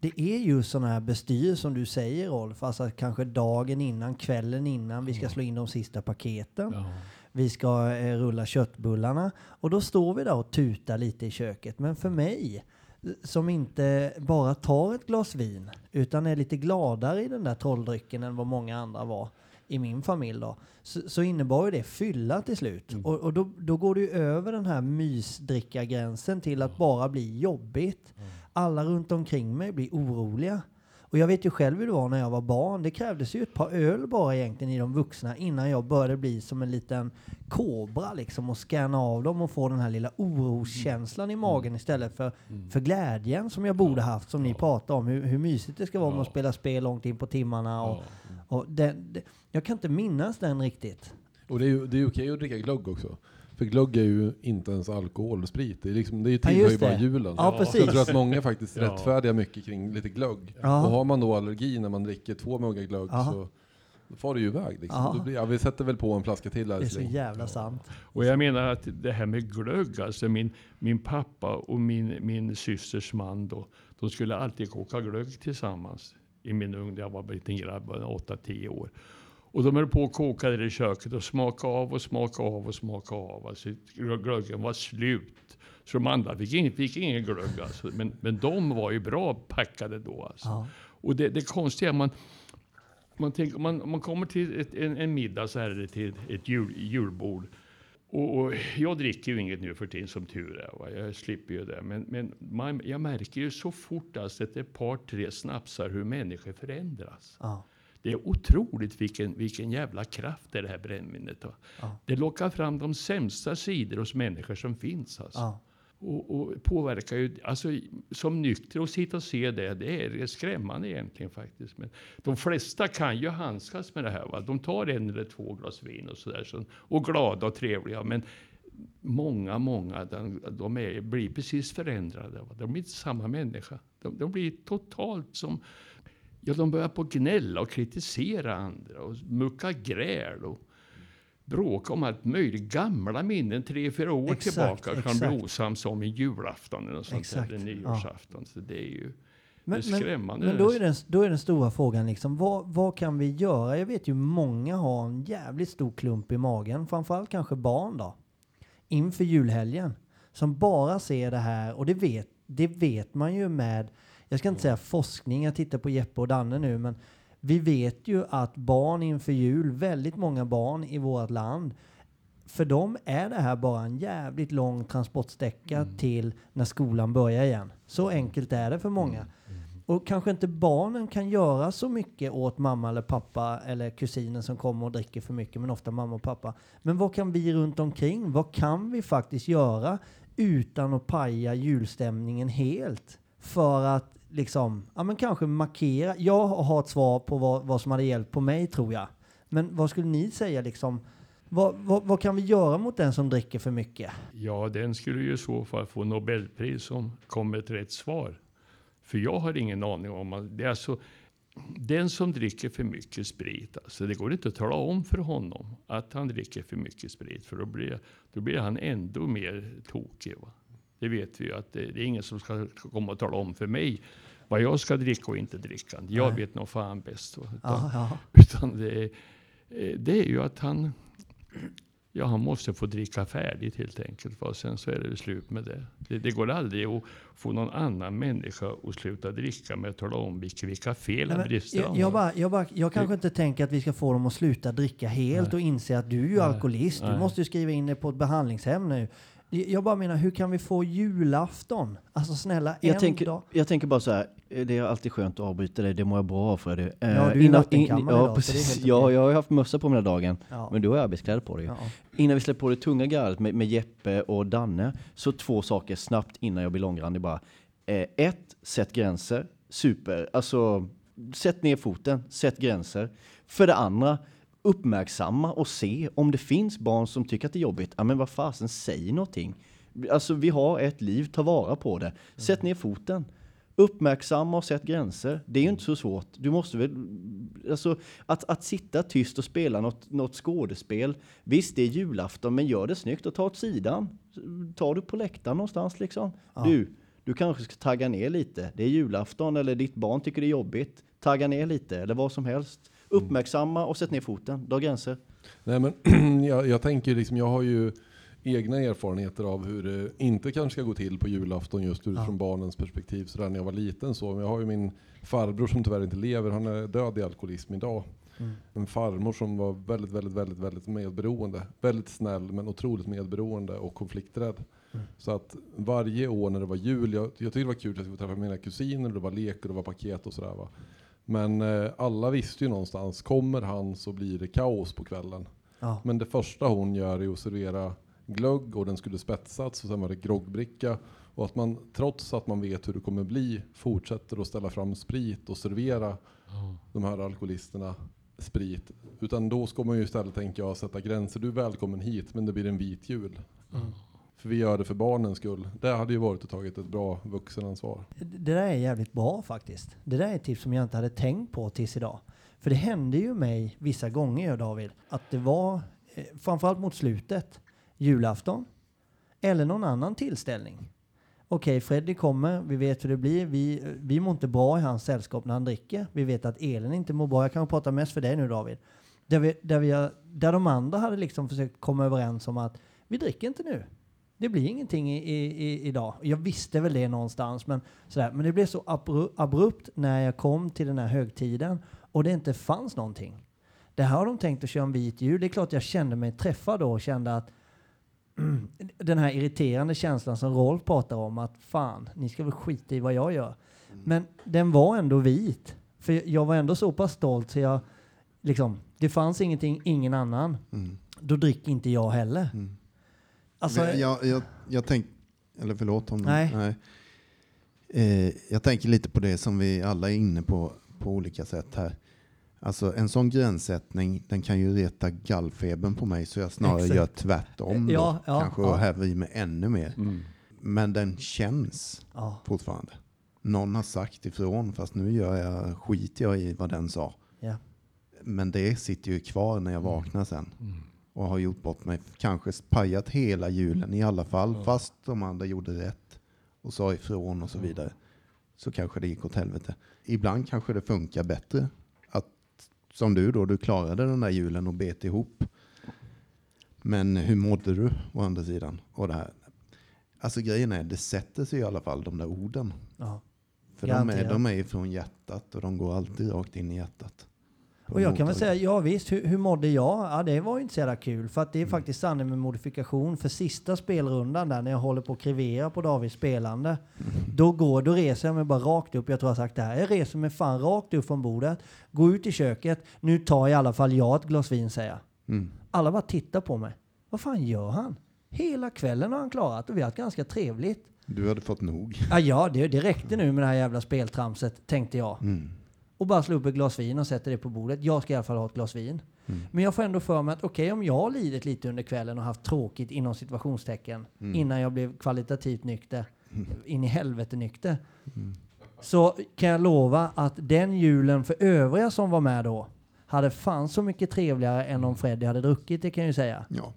Det är ju sådana här bestyr som du säger Rolf, alltså kanske dagen innan, kvällen innan, vi ska slå in de sista paketen. Ja. Vi ska eh, rulla köttbullarna och då står vi där och tutar lite i köket. Men för mig eh, som inte bara tar ett glas vin utan är lite gladare i den där trolldrycken än vad många andra var i min familj då, så, så innebar ju det fylla till slut. Och, och då, då går det ju över den här mysdrickargränsen till att bara bli jobbigt. Alla runt omkring mig blir oroliga. Och jag vet ju själv hur det var när jag var barn. Det krävdes ju ett par öl bara egentligen i de vuxna innan jag började bli som en liten kobra liksom och scanna av dem och få den här lilla oroskänslan i magen istället för, för glädjen som jag borde haft som ni pratar om. Hur, hur mysigt det ska vara med att spela spel långt in på timmarna. Och, och det, det, jag kan inte minnas den riktigt. Och det är ju det är ju okej att dricka glögg också. För glögg är ju inte ens alkohol och sprit. Det, är liksom, det är ju Ja, tillhör ju just bara julen. Ja, Så precis. jag tror att många faktiskt Ja. rättfärdigar mycket kring lite glögg. Ja. Och har man då allergi när man dricker två muggar glögg Ja. så då far det ju iväg. Liksom. Ja. Då blir, ja, vi sätter väl på en flaska till Det är så jävla sant. Och jag menar att det här med glögg, alltså min, min pappa och min, min systers man då, de skulle alltid koka glögg tillsammans i min ungdom. Jag var en liten grabb, 8-10 år. Och de höll på och kokade i köket och smaka av och smaka av och smaka av. Alltså glöggen var slut. Så de andra fick ingen, fick ingen glögg alltså. Men, men de var ju bra packade då alltså. Ja. Och det, det konstiga är man, man, tänker, man, man kommer till ett, en, en middag så här, eller till ett jul, julbord. Och, och jag dricker ju inget nu för tiden som tur är. Va? Jag slipper ju det. Men, men man, jag märker ju så fort alltså, att ett par, tre snapsar hur människor förändras. Ja. Det är otroligt vilken, vilken jävla kraft det är här brännvinet. va. Ja. Det lockar fram de sämsta sidor hos människor som finns. Alltså. Ja. Och, och påverkar ju, alltså som nykter och sitta och se det, det är skrämmande egentligen faktiskt. Men de flesta kan ju handskas med det här. Va? De tar en eller två glas vin och sådär. Så, och glada och trevliga. Men många, många, de, de är, blir precis förändrade. Va? De blir inte samma människa. De, de blir totalt som, ja de börjar på gnälla och kritisera andra och mucka gräl. Och, bråka om allt möjligt. Gamla minnen, tre, fyra år Exakt, tillbaka, kan bli exakt. osams om en julafton eller sånt Exakt, eller nyårsafton. Så det är ju Men, det är skrämmande. Men, men då, är den, då är den stora frågan liksom, vad, vad kan vi göra? Jag vet ju många har en jävligt stor klump i magen, framförallt kanske barn då, inför julhelgen. Som bara ser det här, och det vet, det vet man ju med, jag ska inte säga forskning, jag tittar på Jeppe och Danne nu, men vi vet ju att barn inför jul, väldigt många barn i vårt land, för dem är det här bara en jävligt lång transportsträcka till när skolan börjar igen. Så enkelt är det för många. Och kanske inte barnen kan göra så mycket åt mamma eller pappa eller kusinen som kommer och dricker för mycket, men ofta mamma och pappa. Men vad kan vi runt omkring? Vad kan vi faktiskt göra utan att paja julstämningen helt? För att liksom, ja men kanske markera. Jag har ett svar på vad, vad som hade hjälpt på mig tror jag. Men vad skulle ni säga liksom? Vad, vad, vad kan vi göra mot den som dricker för mycket? Ja, den skulle ju i så fall få Nobelpris om kom med ett rätt svar. För jag har ingen aning om att det är alltså den som dricker för mycket sprit, alltså det går inte att tala om för honom att han dricker för mycket sprit, för då blir, då blir han ändå mer tokig. Va? Det vet vi ju att det, det är ingen som ska komma och tala om för mig vad jag ska dricka och inte dricka. Jag Nej. vet nog fan bäst. Utan, Ja, ja. utan det är, eh, det är ju att han, ja, han måste få dricka färdigt helt enkelt. Va? Sen så är det slut med det. det. Det går aldrig att få någon annan människa att sluta dricka med att tala om vilka, vilka fel Nej, men brister jag, han jag, bara, jag, bara, jag kanske inte tänker att vi ska få dem att sluta dricka helt och inse att du är ju Nej. alkoholist. Du Nej. måste ju skriva in dig på ett behandlingshem nu. Jag bara menar, hur kan vi få julafton? Alltså snälla, en Jag tänker, dag. jag tänker bara så här, eh, det är alltid skönt att avbryta dig, det mår jag bra av Freddy. Eh, Ja, du är i innan- vattenkammaren ja, idag, precis. Ja, jag har haft mössa på mig hela dagen. Ja. Men du har arbetskläder på dig. Ja. Innan vi släpper på det tunga gardet med, med Jeppe och Danne, så två saker snabbt innan jag blir långrandig bara. Eh, ett, sätt gränser. Super. Alltså, sätt ner foten, sätt gränser. För det andra, uppmärksamma och se om det finns barn som tycker att det är jobbigt. Ja, men vad fasen, säg någonting. Alltså, vi har ett liv, ta vara på det. Sätt ner foten. Uppmärksamma och sätt gränser. Det är ju inte så svårt. Du måste väl, alltså att, att sitta tyst och spela något, något skådespel. Visst, det är julafton, men gör det snyggt och ta åt sidan. Ta du på läktaren någonstans liksom. Du, du kanske ska tagga ner lite. Det är julafton eller ditt barn tycker det är jobbigt. Tagga ner lite eller vad som helst. Uppmärksamma och sätt ner foten. Dra gränser. Nej, men jag, jag tänker liksom, jag har ju egna erfarenheter av hur det inte kanske ska gå till på julafton just utifrån barnens perspektiv sådär när jag var liten så. Men jag har ju min farbror som tyvärr inte lever, han är död i alkoholism idag. En farmor som var väldigt, väldigt, väldigt, väldigt medberoende. Väldigt snäll men otroligt medberoende och konflikträdd. Så att varje år när det var jul, jag, jag tyckte det var kul att jag skulle träffa mina kusiner, det var lek och det var paket och sådär va. Men eh, alla visste ju någonstans, kommer han så blir det kaos på kvällen. Ja. Men det första hon gör är att servera glögg och den skulle spetsats och sen var det groggbricka. Och att man trots att man vet hur det kommer bli fortsätter att ställa fram sprit och servera de här alkoholisterna sprit. Utan då ska man ju istället tänka jag sätta gränser. Du är välkommen hit men det blir en vit jul. För vi gör det för barnens skull. Det hade ju varit att tagit ett bra vuxenansvar. Det där är jävligt bra faktiskt. Det där är ett tips som jag inte hade tänkt på tills idag. För det hände ju mig vissa gånger David, att det var, eh, framförallt mot slutet, julafton eller någon annan tillställning. Okej, Freddy kommer, vi vet hur det blir. Vi, vi mår inte bra i hans sällskap när han dricker. Vi vet att Elin inte mår bra. Jag kan prata mest för dig nu David. Där, vi, där, vi, där de andra hade liksom försökt komma överens om att vi dricker inte nu. Det blir ingenting i, i, i, idag. Jag visste väl det någonstans, men, sådär. men det blev så abru- abrupt när jag kom till den här högtiden och det inte fanns någonting. Det här har de tänkt att köra en vit jul. Det är klart jag kände mig träffad då och kände att mm, den här irriterande känslan som Rolf pratar om att fan, ni ska väl skita i vad jag gör. Men den var ändå vit. För jag var ändå så pass stolt så jag liksom, det fanns ingenting, ingen annan. Mm. Då dricker inte jag heller. Mm. Alltså, jag, jag, jag tänk, eller förlåt om Nej. Eh, jag tänker lite på det som vi alla är inne på på olika sätt här. Alltså en sån gränssättning, den kan ju reta gallfebern på mig så jag snarare Exakt. gör tvärtom då, Ja, ja, kanske ja. och häver i mig ännu mer. Mm. Men den känns ja, fortfarande. Någon har sagt ifrån fast nu gör jag, skiter jag i vad den sa. ja. Men det sitter ju kvar när jag vaknar sen. Och har gjort bort mig, kanske pajat hela julen i alla fall, fast de andra gjorde rätt och sa ifrån och så vidare. Så kanske det gick åt helvete. Ibland kanske det funkar bättre. Att, som du då, du klarade den där julen och bet ihop. Men hur mådde du å andra sidan? Och det här. Alltså grejen är, det sätter sig i alla fall de där orden. ja. För de är, de är från hjärtat och de går alltid rakt in i hjärtat. Och jag kan väl säga, ja visst, hur, hur mådde jag? Ja, det var ju inte så jävla kul. För att det är faktiskt sanning med modifikation. För sista spelrundan där, när jag håller på att krevera på Davids spelande, då går, då reser jag mig bara rakt upp. Jag tror jag har sagt det här. Jag reser mig fan rakt upp från bordet, går ut i köket. Nu tar i alla fall jag ett glas vin, säger jag. Mm. Alla bara tittar på mig. Vad fan gör han? Hela kvällen har han klarat och vi har haft ganska trevligt. Du hade fått nog. Ja, ja det, det räckte nu med det här jävla speltramset, tänkte jag. Mm. Och bara slå upp ett glas vin och sätter det på bordet. Jag ska i alla fall ha ett glas vin. Mm. Men jag får ändå för mig att okej, om jag har lidit lite under kvällen och haft tråkigt inom situationstecken Mm. innan jag blev kvalitativt nykter, in i helvete nykter. Så kan jag lova att den julen för övriga som var med då hade fan så mycket trevligare än om Freddy hade druckit, det kan jag ju säga. Ja.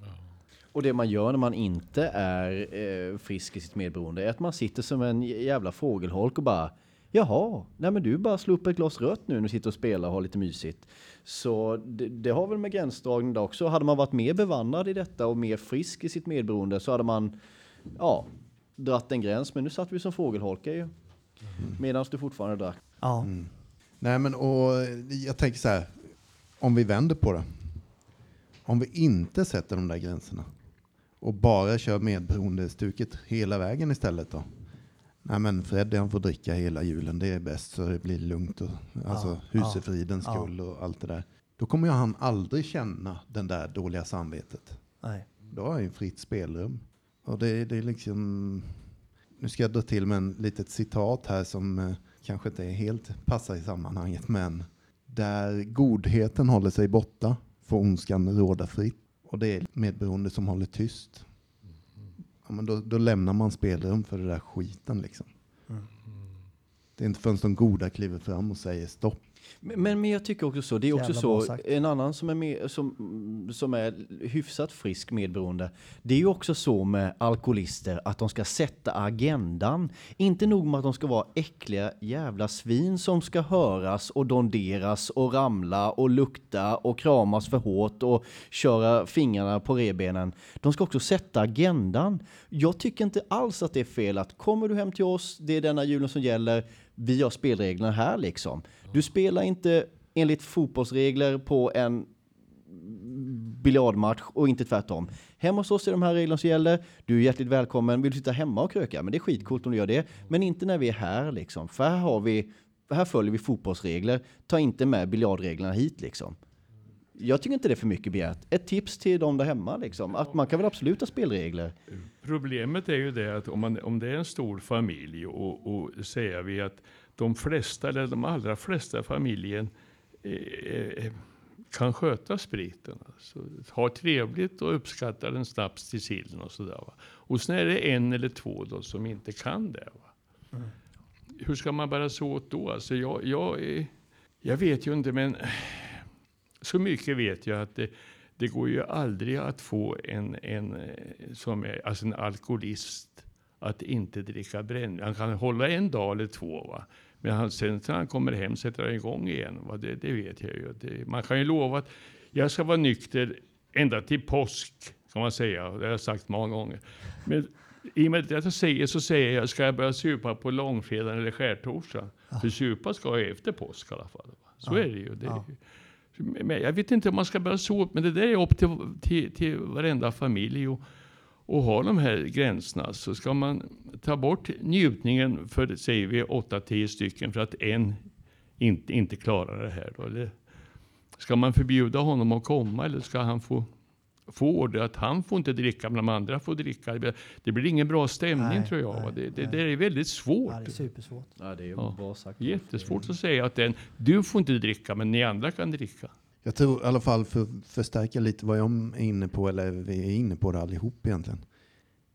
Och det man gör när man inte är eh, frisk i sitt medberoende är att man sitter som en jävla fågelholk och bara Jaha, nej men du bara slå upp ett glas rött nu när du sitter och spelar och har lite mysigt. Så det, det har väl med gränsdragning där också. Hade man varit mer bevandrad i detta och mer frisk i sitt medberoende så hade man, ja, dratt en gräns. Men nu satt vi som fågelholkar ju. Medan du fortfarande drack. Ja. Nej, men och jag tänker så här, om vi vänder på det. Om vi inte sätter de där gränserna och bara kör medberoendestuket hela vägen istället då. Nej men Freddy han får dricka hela julen, det är bäst så det blir lugnt och alltså Ja, husefridens ja. skull och allt det där. Då kommer ju han aldrig känna den där dåliga samvetet. Nej. Då har han ju fritt spelrum. Och det, det är liksom... Nu ska jag dra till med en litet citat här som eh, kanske inte är helt passar i sammanhanget. Men där godheten håller sig borta får ondskan råda fritt. Och det är medberoende som håller tyst. Ja, men då, då lämnar man spelrum för det där skiten liksom. Det är inte förrän de goda kliver fram och säger stopp. Men, men, jag tycker också så, det är också Jävla så, en annan som är, med, som, som är hyfsat frisk medberoende, det är ju också så med alkoholister att de ska sätta agendan. Inte nog med att de ska vara äckliga jävla svin som ska höras och donderas och ramla och lukta och kramas för hårt och köra fingrarna på rebenen. De ska också sätta agendan. Jag tycker inte alls att det är fel att kommer du hem till oss, det är denna julen som gäller, vi har spelreglerna här liksom. Du spelar inte enligt fotbollsregler på en biljardmatch och inte tvärtom. Hemma hos oss är de här reglerna som gäller. Du är hjärtligt välkommen. Vill du sitta hemma och kröka? Men det är skitcoolt om du gör det. Men inte när vi är här liksom. För här har vi, här följer vi fotbollsregler. Ta inte med biljardreglerna hit liksom. Jag tycker inte det är för mycket begärt. Ett tips till de där hemma liksom. Att man kan väl absolut ha spelregler. Problemet är ju det att om, man, om det är en stor familj och, och säger vi att de flesta, eller de allra flesta i familjen eh, eh, kan sköta spriten. Alltså, har trevligt och uppskattar en snaps till sillen och sådär. Va? Och sen är det en eller två då som inte kan det. Va? Hur ska man bära sig åt då? Alltså jag, jag, är- jag vet ju inte, men så mycket vet jag att det, det går ju aldrig att få en, en, eh, som är, alltså en alkoholist att inte dricka brännvin. Han kan hålla en dag eller två. Va? Men han, sen när han kommer hem sätter han igång igen. Va? Det, det vet jag ju. Det, man kan ju lova att jag ska vara nykter ända till påsk. Kan man säga. Det har jag sagt många gånger. Men i och med att jag säger så säger jag, ska jag börja supa på långfredagen eller skärtorsdagen? För supa ska jag efter påsk i alla fall. Va? Så är det ju. Det, Ja. men jag vet inte om man ska börja så, men det där är upp till, till, till varenda familj. Och, och ha de här gränserna så ska man ta bort njutningen för, säger vi, 8-10 stycken för att en inte, inte klarar det här. Då, eller ska man förbjuda honom att komma eller ska han få, få order att han får inte dricka men de andra får dricka? Det blir- ingen bra stämning Nej, tror jag. nej, det, det, det är väldigt svårt. Ja, det är supersvårt. Ja, det är Ja. bra sagt. Jättesvårt att säga att den, du får inte dricka men ni andra kan dricka. Jag tror i alla fall för att förstärka lite vad jag är inne på, eller vi är inne på det allihop egentligen.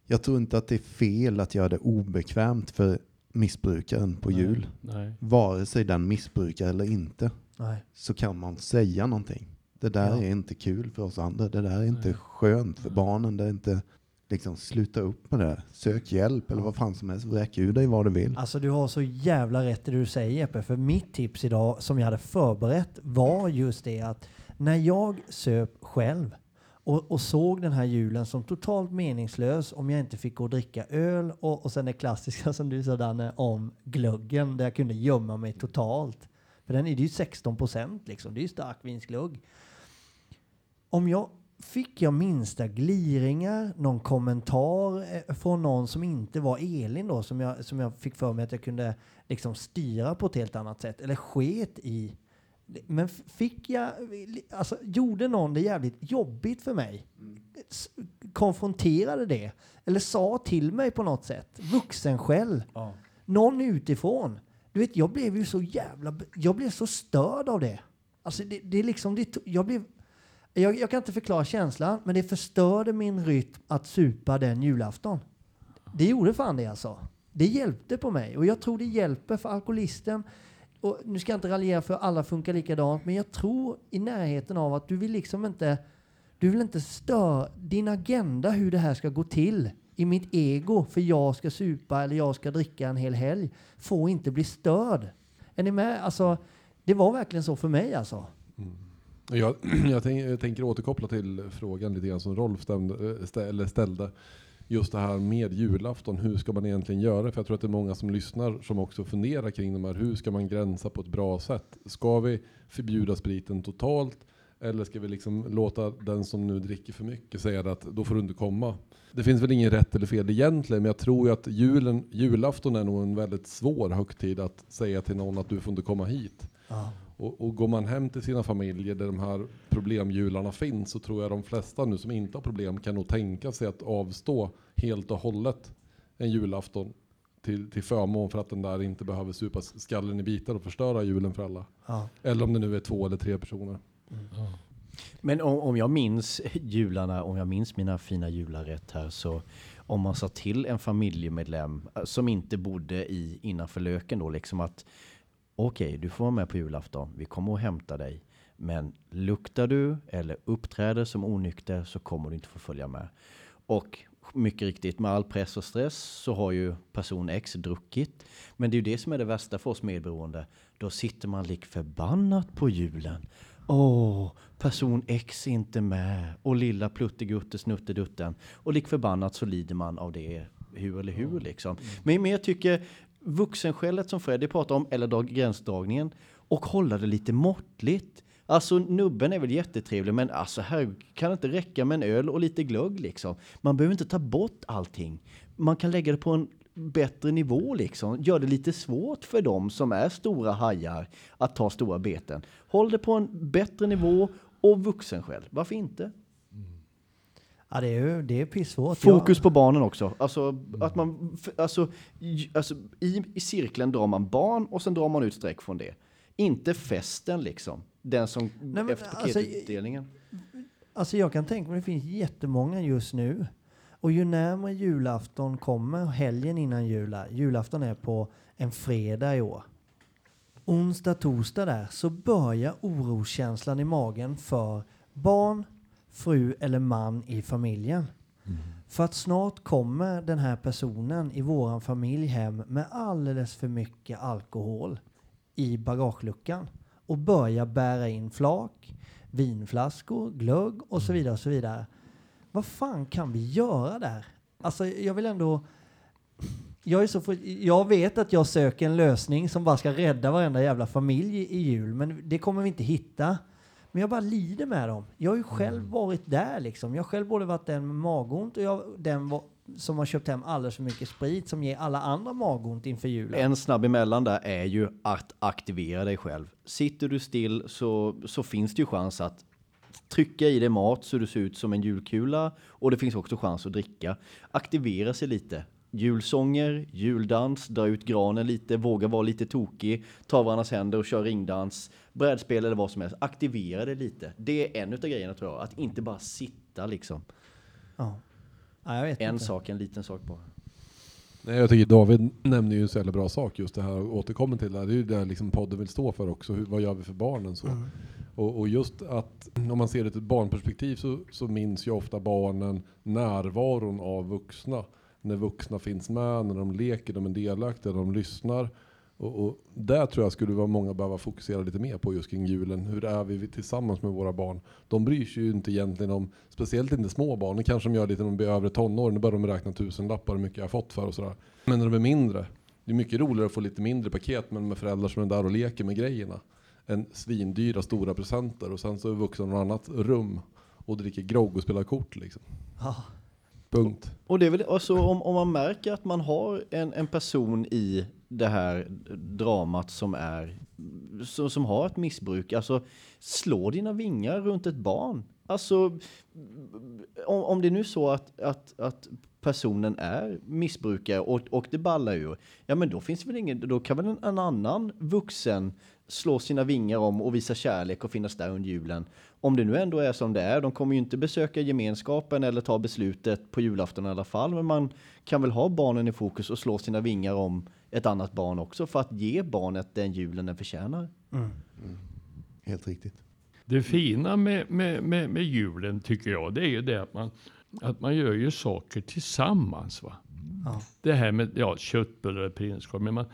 Jag tror inte att det är fel att göra det obekvämt för missbrukaren på jul. Nej. Vare sig den missbrukar eller inte, Nej. så kan man säga någonting. Det där Ja. är inte kul för oss andra. Det där är inte Nej. skönt för barnen. Det är inte liksom sluta upp med det. Sök hjälp eller vad fan som helst. Vräk ur dig vad du vill. Alltså du har så jävla rätt i det du säger Jeppe. För mitt tips idag som jag hade förberett var just det att när jag söp själv och, och såg den här julen som totalt meningslös om jag inte fick gå och dricka öl och, och sen det klassiska som du sa Danne om glöggen där jag kunde gömma mig totalt. För den är ju 16 procent liksom. Det är ju starkvinsglögg. Om jag fick jag minsta gliringar, någon kommentar eh, från någon som inte var Elin då, som jag, som jag fick för mig att jag kunde liksom styra på ett helt annat sätt, eller sket i. Men fick jag, alltså gjorde någon det jävligt jobbigt för mig? Konfronterade det? Eller sa till mig på något sätt? Vuxen själv? Ja. Någon utifrån? Du vet, jag blev ju så jävla... Jag blev så störd av det. Alltså det, det är liksom... Det, jag blev... Jag, jag kan inte förklara känslan, men det förstörde min rytm att supa den julafton. Det gjorde fan det alltså. Det hjälpte på mig och jag tror det hjälper för alkoholisten. Och nu ska jag inte raljera för alla funkar likadant, men jag tror i närheten av att du vill liksom inte... Du vill inte störa din agenda hur det här ska gå till. i mitt ego för jag ska supa eller jag ska dricka en hel helg får inte bli störd. Är ni med? Alltså, det var verkligen så för mig alltså. Mm. Jag, jag, tänk, jag tänker återkoppla till frågan lite grann som Rolf stämde, eh, stä- eller ställde. Just det här med julafton, hur ska man egentligen göra? För jag tror att det är många som lyssnar som också funderar kring de här, hur ska man gränsa på ett bra sätt? Ska vi förbjuda spriten totalt? Eller ska vi liksom låta den som nu dricker för mycket säga att då får du inte komma? Det finns väl ingen rätt eller fel egentligen, men jag tror ju att julen, julafton är nog en väldigt svår högtid att säga till någon att du får inte komma hit. Och, och går man hem till sina familjer där de här problemjularna finns så tror jag de flesta nu som inte har problem kan nog tänka sig att avstå helt och hållet en julafton till, till förmån för att den där inte behöver supa skallen i bitar och förstöra julen för alla. Ja. Eller om det nu är två eller tre personer. Men om, om jag minns jularna, om jag minns mina fina jular rätt här så om man sa till en familjemedlem eh, som inte bodde i innanför löken då liksom att okej, du får vara med på julafton. Vi kommer att hämta dig. Men luktar du eller uppträder som onykter så kommer du inte få följa med. Och mycket riktigt, med all press och stress så har ju person X druckit. Men det är ju det som är det värsta för oss medberoende. Då sitter man lik förbannat på julen. Åh, person X är inte med. Och lilla pluttegutte snuttedutten. Och lik förbannat så lider man av det hur eller hur liksom. Men, men jag tycker vuxenskället som Freddy pratar om, eller dag, gränsdragningen, och hålla det lite måttligt. Alltså nubben är väl jättetrevlig, men alltså här kan det inte räcka med en öl och lite glögg liksom. Man behöver inte ta bort allting. Man kan lägga det på en bättre nivå liksom. Gör det lite svårt för dem som är stora hajar att ta stora beten. Håll det på en bättre nivå och vuxenskäll. Varför inte? Ja, det är ju det är pissvårt. Fokus Jag- på barnen också. Alltså, att man, alltså, alltså i, i cirkeln drar man barn och sen drar man ut streck från det. Inte festen liksom. Den som men efter alltså, paketutdelningen. Alltså jag kan tänka mig det finns jättemånga just nu. Och ju närmare julafton kommer, helgen innan jula, julafton är på en fredag i år. Onsdag, torsdag där, så börjar oroskänslan i magen för barn, fru eller man i familjen. För att snart kommer den här personen i våran familj hem med alldeles för mycket alkohol i bagageluckan och börjar bära in flak, vinflaskor, glögg och så vidare och så vidare. Vad fan kan vi göra där? Alltså jag vill ändå jag, är så för, jag vet att jag söker en lösning som bara ska rädda varenda jävla familj i jul, men det kommer vi inte hitta. Men jag bara lider med dem. Jag har ju själv varit där liksom. Jag har själv både varit den med magont och jag, den var, som har köpt hem alldeles för mycket sprit som ger alla andra magont inför julen. En snabb emellan där är ju att aktivera dig själv. Sitter du still så, så finns det ju chans att trycka i dig mat så du ser ut som en julkula och det finns också chans att dricka. Aktivera sig lite. Julsånger, juldans, dra ut granen lite, våga vara lite tokig, ta varandras händer och köra ringdans, brädspel eller vad som helst. Aktivera dig lite. Det är en utav grejerna tror jag, att inte bara sitta liksom. Ja. Ja, jag vet En inte. sak, en liten sak bara. Nej, jag tycker David nämner ju en så jävla bra sak just det här och återkommer till det. här. Det är ju det liksom podden vill stå för också. Hur, vad gör vi för barnen så? Och, och just att om man ser det ur ett barnperspektiv så, så minns ju ofta barnen närvaron av vuxna. När vuxna finns med, när de leker, de är delaktiga, de lyssnar. Och, och där tror jag skulle vara många behöva fokusera lite mer på just kring julen. Hur är vi tillsammans med våra barn? De bryr sig ju inte egentligen om, speciellt inte små barn. Det kanske de gör lite när de blir övre tonår. Nu börjar de räkna tusenlappar hur mycket jag har fått för och sådär. Men när de är mindre, det är mycket roligare att få lite mindre paket men med föräldrar som är där och leker med grejerna. Än svindyra stora presenter och sen så är vuxna i något annat rum och dricker grogg och spelar kort liksom. Ja. Punkt. Och det är väl alltså om, om man märker att man har en, en person i det här dramat som är som, som har ett missbruk, alltså slå dina vingar runt ett barn. Alltså om, om det är nu så att, att, att personen är missbrukare och, och det ballar ur, ja men då finns det väl ingen, då kan väl en, en annan vuxen slå sina vingar om och visa kärlek och finnas där under julen. Om det nu ändå är som det är, de kommer ju inte besöka gemenskapen eller ta beslutet på julafton i alla fall, men man kan väl ha barnen i fokus och slå sina vingar om ett annat barn också för att ge barnet den julen den förtjänar. Helt riktigt. Det fina med, med, med, med julen tycker jag, det är ju det att man, att man gör ju saker tillsammans. Va? Ja. Det här med ja, köttbullar och prinskorv. Men man,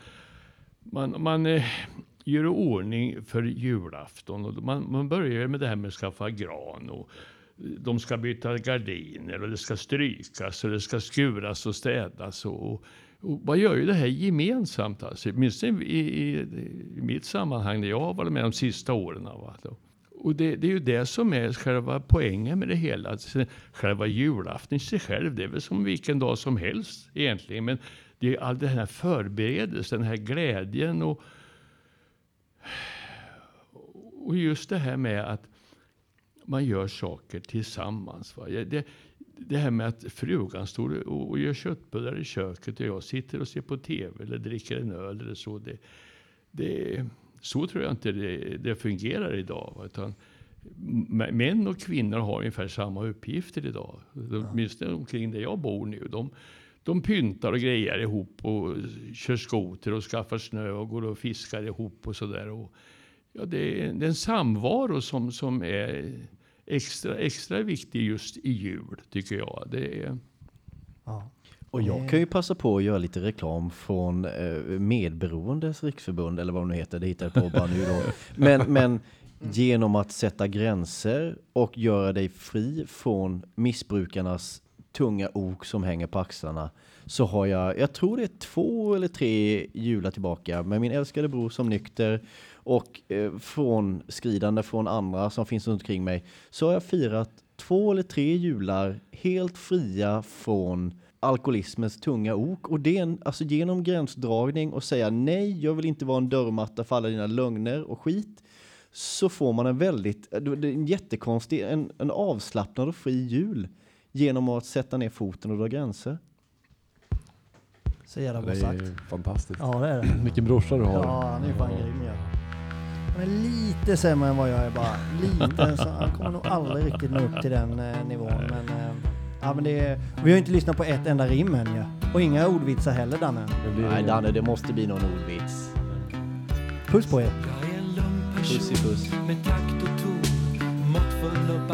man, man eh, gör i ordning för julafton. Och man, man börjar med det här med att skaffa gran. Och eh, de ska byta gardiner och det ska strykas och det ska skuras och städas. Och, och man gör ju det här gemensamt. Alltså. Åtminstone i, i, i mitt sammanhang när jag har varit med de sista åren. Va? Och det, det är ju det som är själva poängen med det hela. Alltså, själva julafton i sig själv, det är väl som vilken dag som helst egentligen. Men det är all den här förberedelsen, den här glädjen och, och just det här med att man gör saker tillsammans. Va? Det, det här med att frugan står och, och gör köttbullar i köket och jag sitter och ser på tv eller dricker en öl eller så. Det, det, så tror jag inte det, det fungerar idag. va, Utan män och kvinnor har ungefär samma uppgifter idag. Ja. Åtminstone omkring där jag bor nu. De, de pyntar och grejer ihop och kör skoter och skaffar snö och går och fiskar ihop och sådär. Ja, det, är, det är en samvaro som, som är extra, extra viktig just i jul, tycker jag. Det är, Ja. Och jag kan ju passa på att göra lite reklam från eh, Medberoendes riksförbund, eller vad det nu heter, det hittade jag på bara nu då. Men, men genom att sätta gränser och göra dig fri från missbrukarnas tunga ok som hänger på axlarna så har jag, jag tror det är två eller tre jular tillbaka med min älskade bror som nykter och eh, från skridande från andra som finns runt omkring mig så har jag firat två eller tre jular helt fria från alkoholismens tunga ok. Och det är en, alltså genom gränsdragning och säga nej, jag vill inte vara en dörrmatta för alla dina lögner och skit. Så får man en väldigt, det är en jättekonstig, en, en avslappnad och fri jul. Genom att sätta ner foten och dra gränser. Så jävla bra Det sagt. är fantastiskt. Ja det är det. Vilken brorsa du har. Ja, han är ju fan grym ja. Han är lite sämre än vad jag är bara. Lite. Så han kommer nog aldrig riktigt nå upp till den eh, nivån. Men, eh, ja, men det är, vi har ju inte lyssnat på ett enda rim än ja. Och inga ordvitsar heller Danne. Det Nej Danne, det måste bli någon ordvits. Puss på er. Jag är en lugn Puss i puss. med takt och ton Måttfull och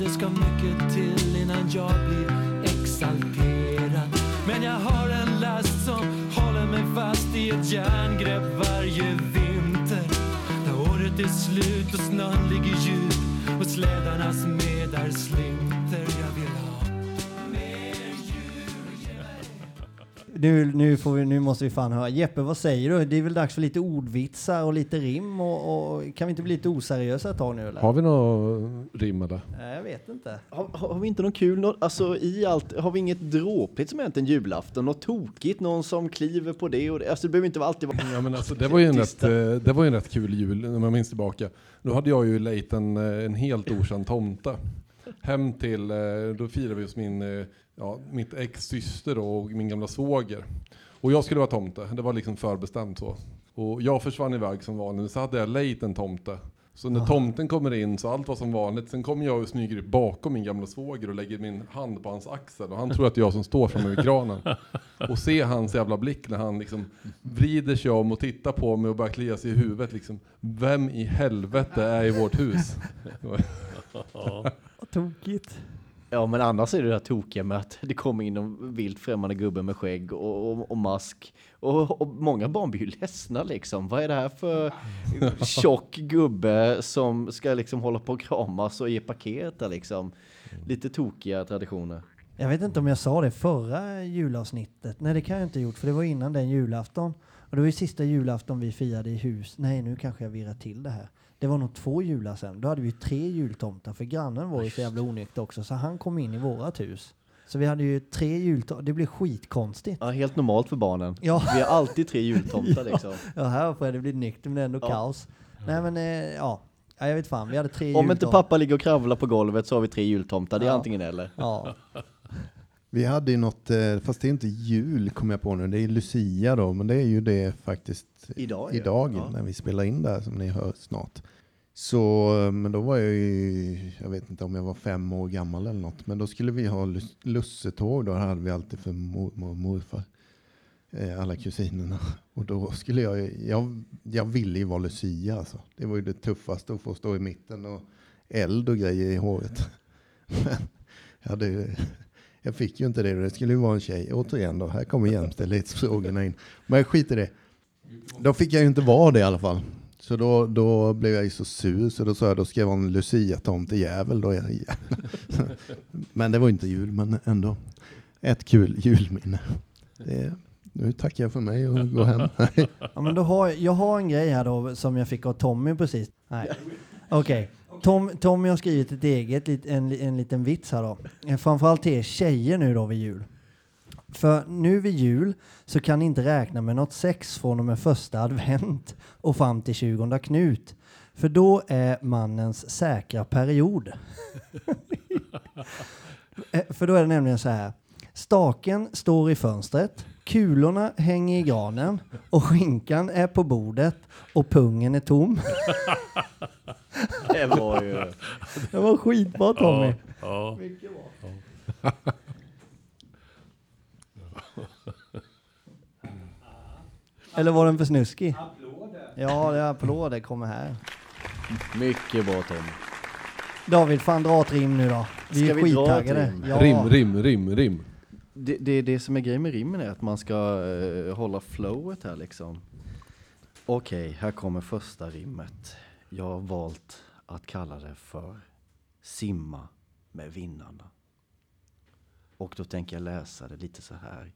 det ska mycket till innan jag blir exalterad. Men jag har en last som håller mig fast i ett järngrepp varje vinter. När året är slut och snön ligger djup och slädarnas medar slinter. Jag vill ha Nu, nu, får vi, nu måste vi fan höra. Jeppe, vad säger du? Det är väl dags för lite ordvitsar och lite rim och, och kan vi inte bli lite oseriösa ett tag nu eller? Har vi något rim eller? Nej, jag vet inte. Har, har vi inte någon kul, alltså i allt, har vi inget dråpligt som hänt en julafton? Något tokigt, någon som kliver på det och det? Alltså det behöver inte alltid vara... Ja, men alltså, det, var ju en rätt, eh, det var ju en rätt kul jul när man minns tillbaka. Då hade jag ju lejt en, eh, en helt okänd tomte. Hem till, eh, då firade vi hos min, ja, mitt ex syster och min gamla svåger. Och jag skulle vara tomte, det var liksom förbestämt så. Och jag försvann iväg som vanligt, så hade jag lejt en tomte. Så när tomten kommer in så allt var som vanligt. Sen kommer jag och smyger upp bakom min gamla svåger och lägger min hand på hans axel. Och han tror att det är jag som står framme vid kranen. Och se hans jävla blick när han liksom vrider sig om och tittar på mig och börjar klia sig i huvudet. Liksom, Vem i helvete är i vårt hus? Vad tokigt. Ja men annars är det det här tokiga med att det kommer in en vilt främmande gubbe med skägg och, och, och mask. Och, och många barn blir ju ledsna liksom. Vad är det här för tjock gubbe som ska liksom hålla på och kramas och ge paket där liksom? Lite tokiga traditioner. Jag vet inte om jag sa det förra julavsnittet. Nej, det kan jag inte ha gjort, för det var innan den julafton. Och det var ju sista julafton vi firade i hus. Nej, nu kanske jag virrar till det här. Det var nog två jular sen. Då hade vi tre jultomtar, för grannen var ju så jävla onykter också, så han kom in i vårat hus. Så vi hade ju tre jultomtar. Det blev skitkonstigt. Ja, helt normalt för barnen. Ja. Vi har alltid tre jultomtar liksom. Ja, här får det bli nykter, men det är ändå Ja. kaos. Nej, men eh, ja. ja, jag vet fan. Vi hade tre Om inte jultomtar. pappa ligger och kravlar på golvet så har vi tre jultomtar. Det är Ja. antingen eller. Ja, Vi hade ju något, eh, fast det är inte jul kom jag på nu, det är Lucia då, men det är ju det faktiskt Idag, idag Ja. när vi spelar in där som ni hör snart. Så, eh, men då var jag ju, jag vet inte om jag var fem år gammal eller något, men då skulle vi ha lus- lussetåg, då hade vi alltid för mormor och morfar, eh, alla kusinerna. Och då skulle jag, jag, jag ville ju vara Lucia alltså. Det var ju det tuffaste att få stå i mitten och eld och grejer i håret. Men jag, hade, jag fick ju inte det. Det skulle ju vara en tjej. Återigen då, här kommer jämställdhetsfrågorna in. Men skit i det. Då fick jag ju inte vara det i alla fall. Så då, då blev jag ju så sur så då sa jag då ska jag vara en Lucia-tomtejävel. Men det var inte jul, men ändå. Ett kul julminne. Det, nu tackar jag för mig och går hem. Ja, men då har, jag har en grej här då som jag fick av Tommy precis. Nej. Okej. Tom, Tommy har skrivit ett eget, en, en liten vits här då. Eh, framförallt till er tjejer nu då vid jul. För nu vid jul så kan ni inte räkna med något sex från och med första advent och fram till 20 Knut. För då är mannens säkra period. Eh, för då är det nämligen så här. Staken står i fönstret, kulorna hänger i granen och skinkan är på bordet och pungen är tom. Det var ju... Det var skitbra Tommy. Ja. Eller var den för snuskig? Ja, det är applåder kommer här. Mycket bra Tommy. David, fan dra ett rim nu då. Vi Ska är vi dra ett skittaggade. rim? Ja. Rim, rim, rim, rim. Det, det, det som är grejen med rimmen är att man ska eh, hålla flowet här liksom. Okej, här kommer första rimmet. Jag har valt att kalla det för Simma med vinnarna. Och då tänker jag läsa det lite så här.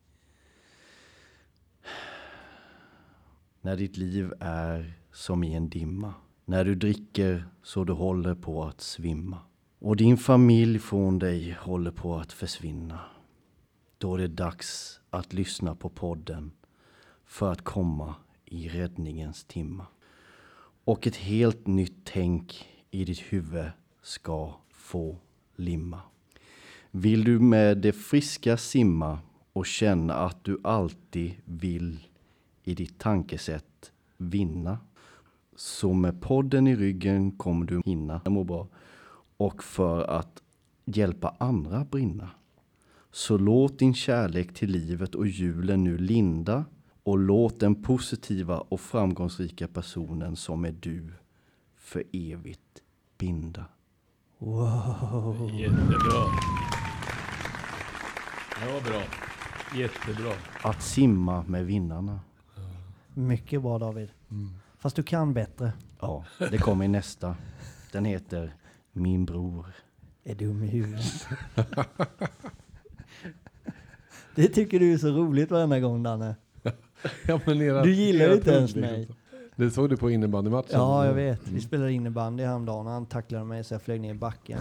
När ditt liv är som i en dimma. När du dricker så du håller på att svimma. Och din familj från dig håller på att försvinna. Då är det dags att lyssna på podden för att komma i räddningens timma. Och ett helt nytt tänk i ditt huvud ska få limma. Vill du med det friska simma och känna att du alltid vill i ditt tankesätt vinna. Så med podden i ryggen kommer du hinna må bra. Och för att hjälpa andra brinna. Så låt din kärlek till livet och julen nu linda och låt den positiva och framgångsrika personen som är du för evigt binda. Jättebra. Det var bra. Jättebra. Att simma med vinnarna. Mycket bra David. Fast du kan bättre. Ja, det kommer i nästa. Den heter Min bror. Är dum i huvudet. det tycker du är så roligt varenda gång Danne. Ja, men era, Du gillar era inte ens mig. liksom. Det såg du på innebandymatchen. Ja, jag vet. Vi spelade innebandy häromdagen och han tacklade mig så jag flög ner i backen.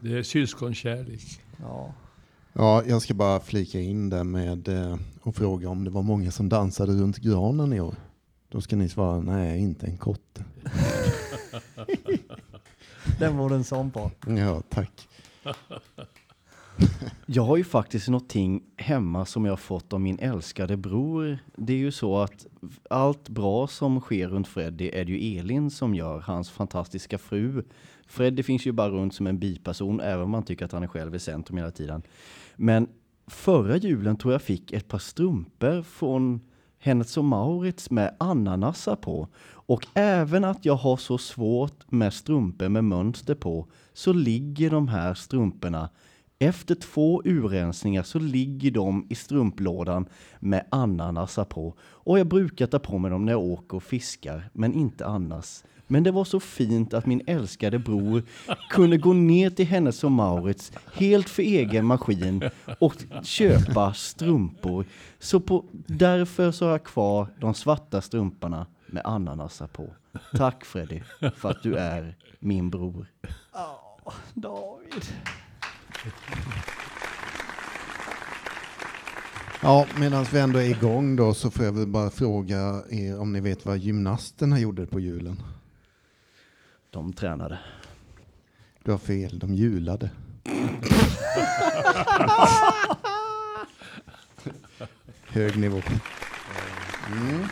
Det är syskonkärlek. Ja. Ja, jag ska bara flika in där med eh, och fråga om det var många som dansade runt granen i år. Då ska ni svara nej, inte en kotte. Den var den sån på. Ja, tack. Jag har ju faktiskt någonting hemma som jag har fått av min älskade bror. Det är ju så att allt bra som sker runt Freddy är det ju Elin som gör, hans fantastiska fru. Freddy finns ju bara runt som en biperson, även om man tycker att han är själv i centrum hela tiden. Men förra julen tror jag fick ett par strumpor från Hennes och Maurits med ananasar på. Och även att jag har så svårt med strumpor med mönster på så ligger de här strumporna efter två urrensningar så ligger de i strumplådan med ananasar på. Och jag brukar ta på mig dem när jag åker och fiskar, men inte annars. Men det var så fint att min älskade bror kunde gå ner till hennes och Maurits helt för egen maskin och köpa strumpor. Så på, därför så har jag kvar de svarta strumporna med ananasar på. Tack Freddy för att du är min bror. David. Ja, medan vi ändå är igång då så får jag väl bara fråga er om ni vet vad gymnasterna gjorde på julen. De tränade. Du har fel, de julade. Hög nivå. Mm.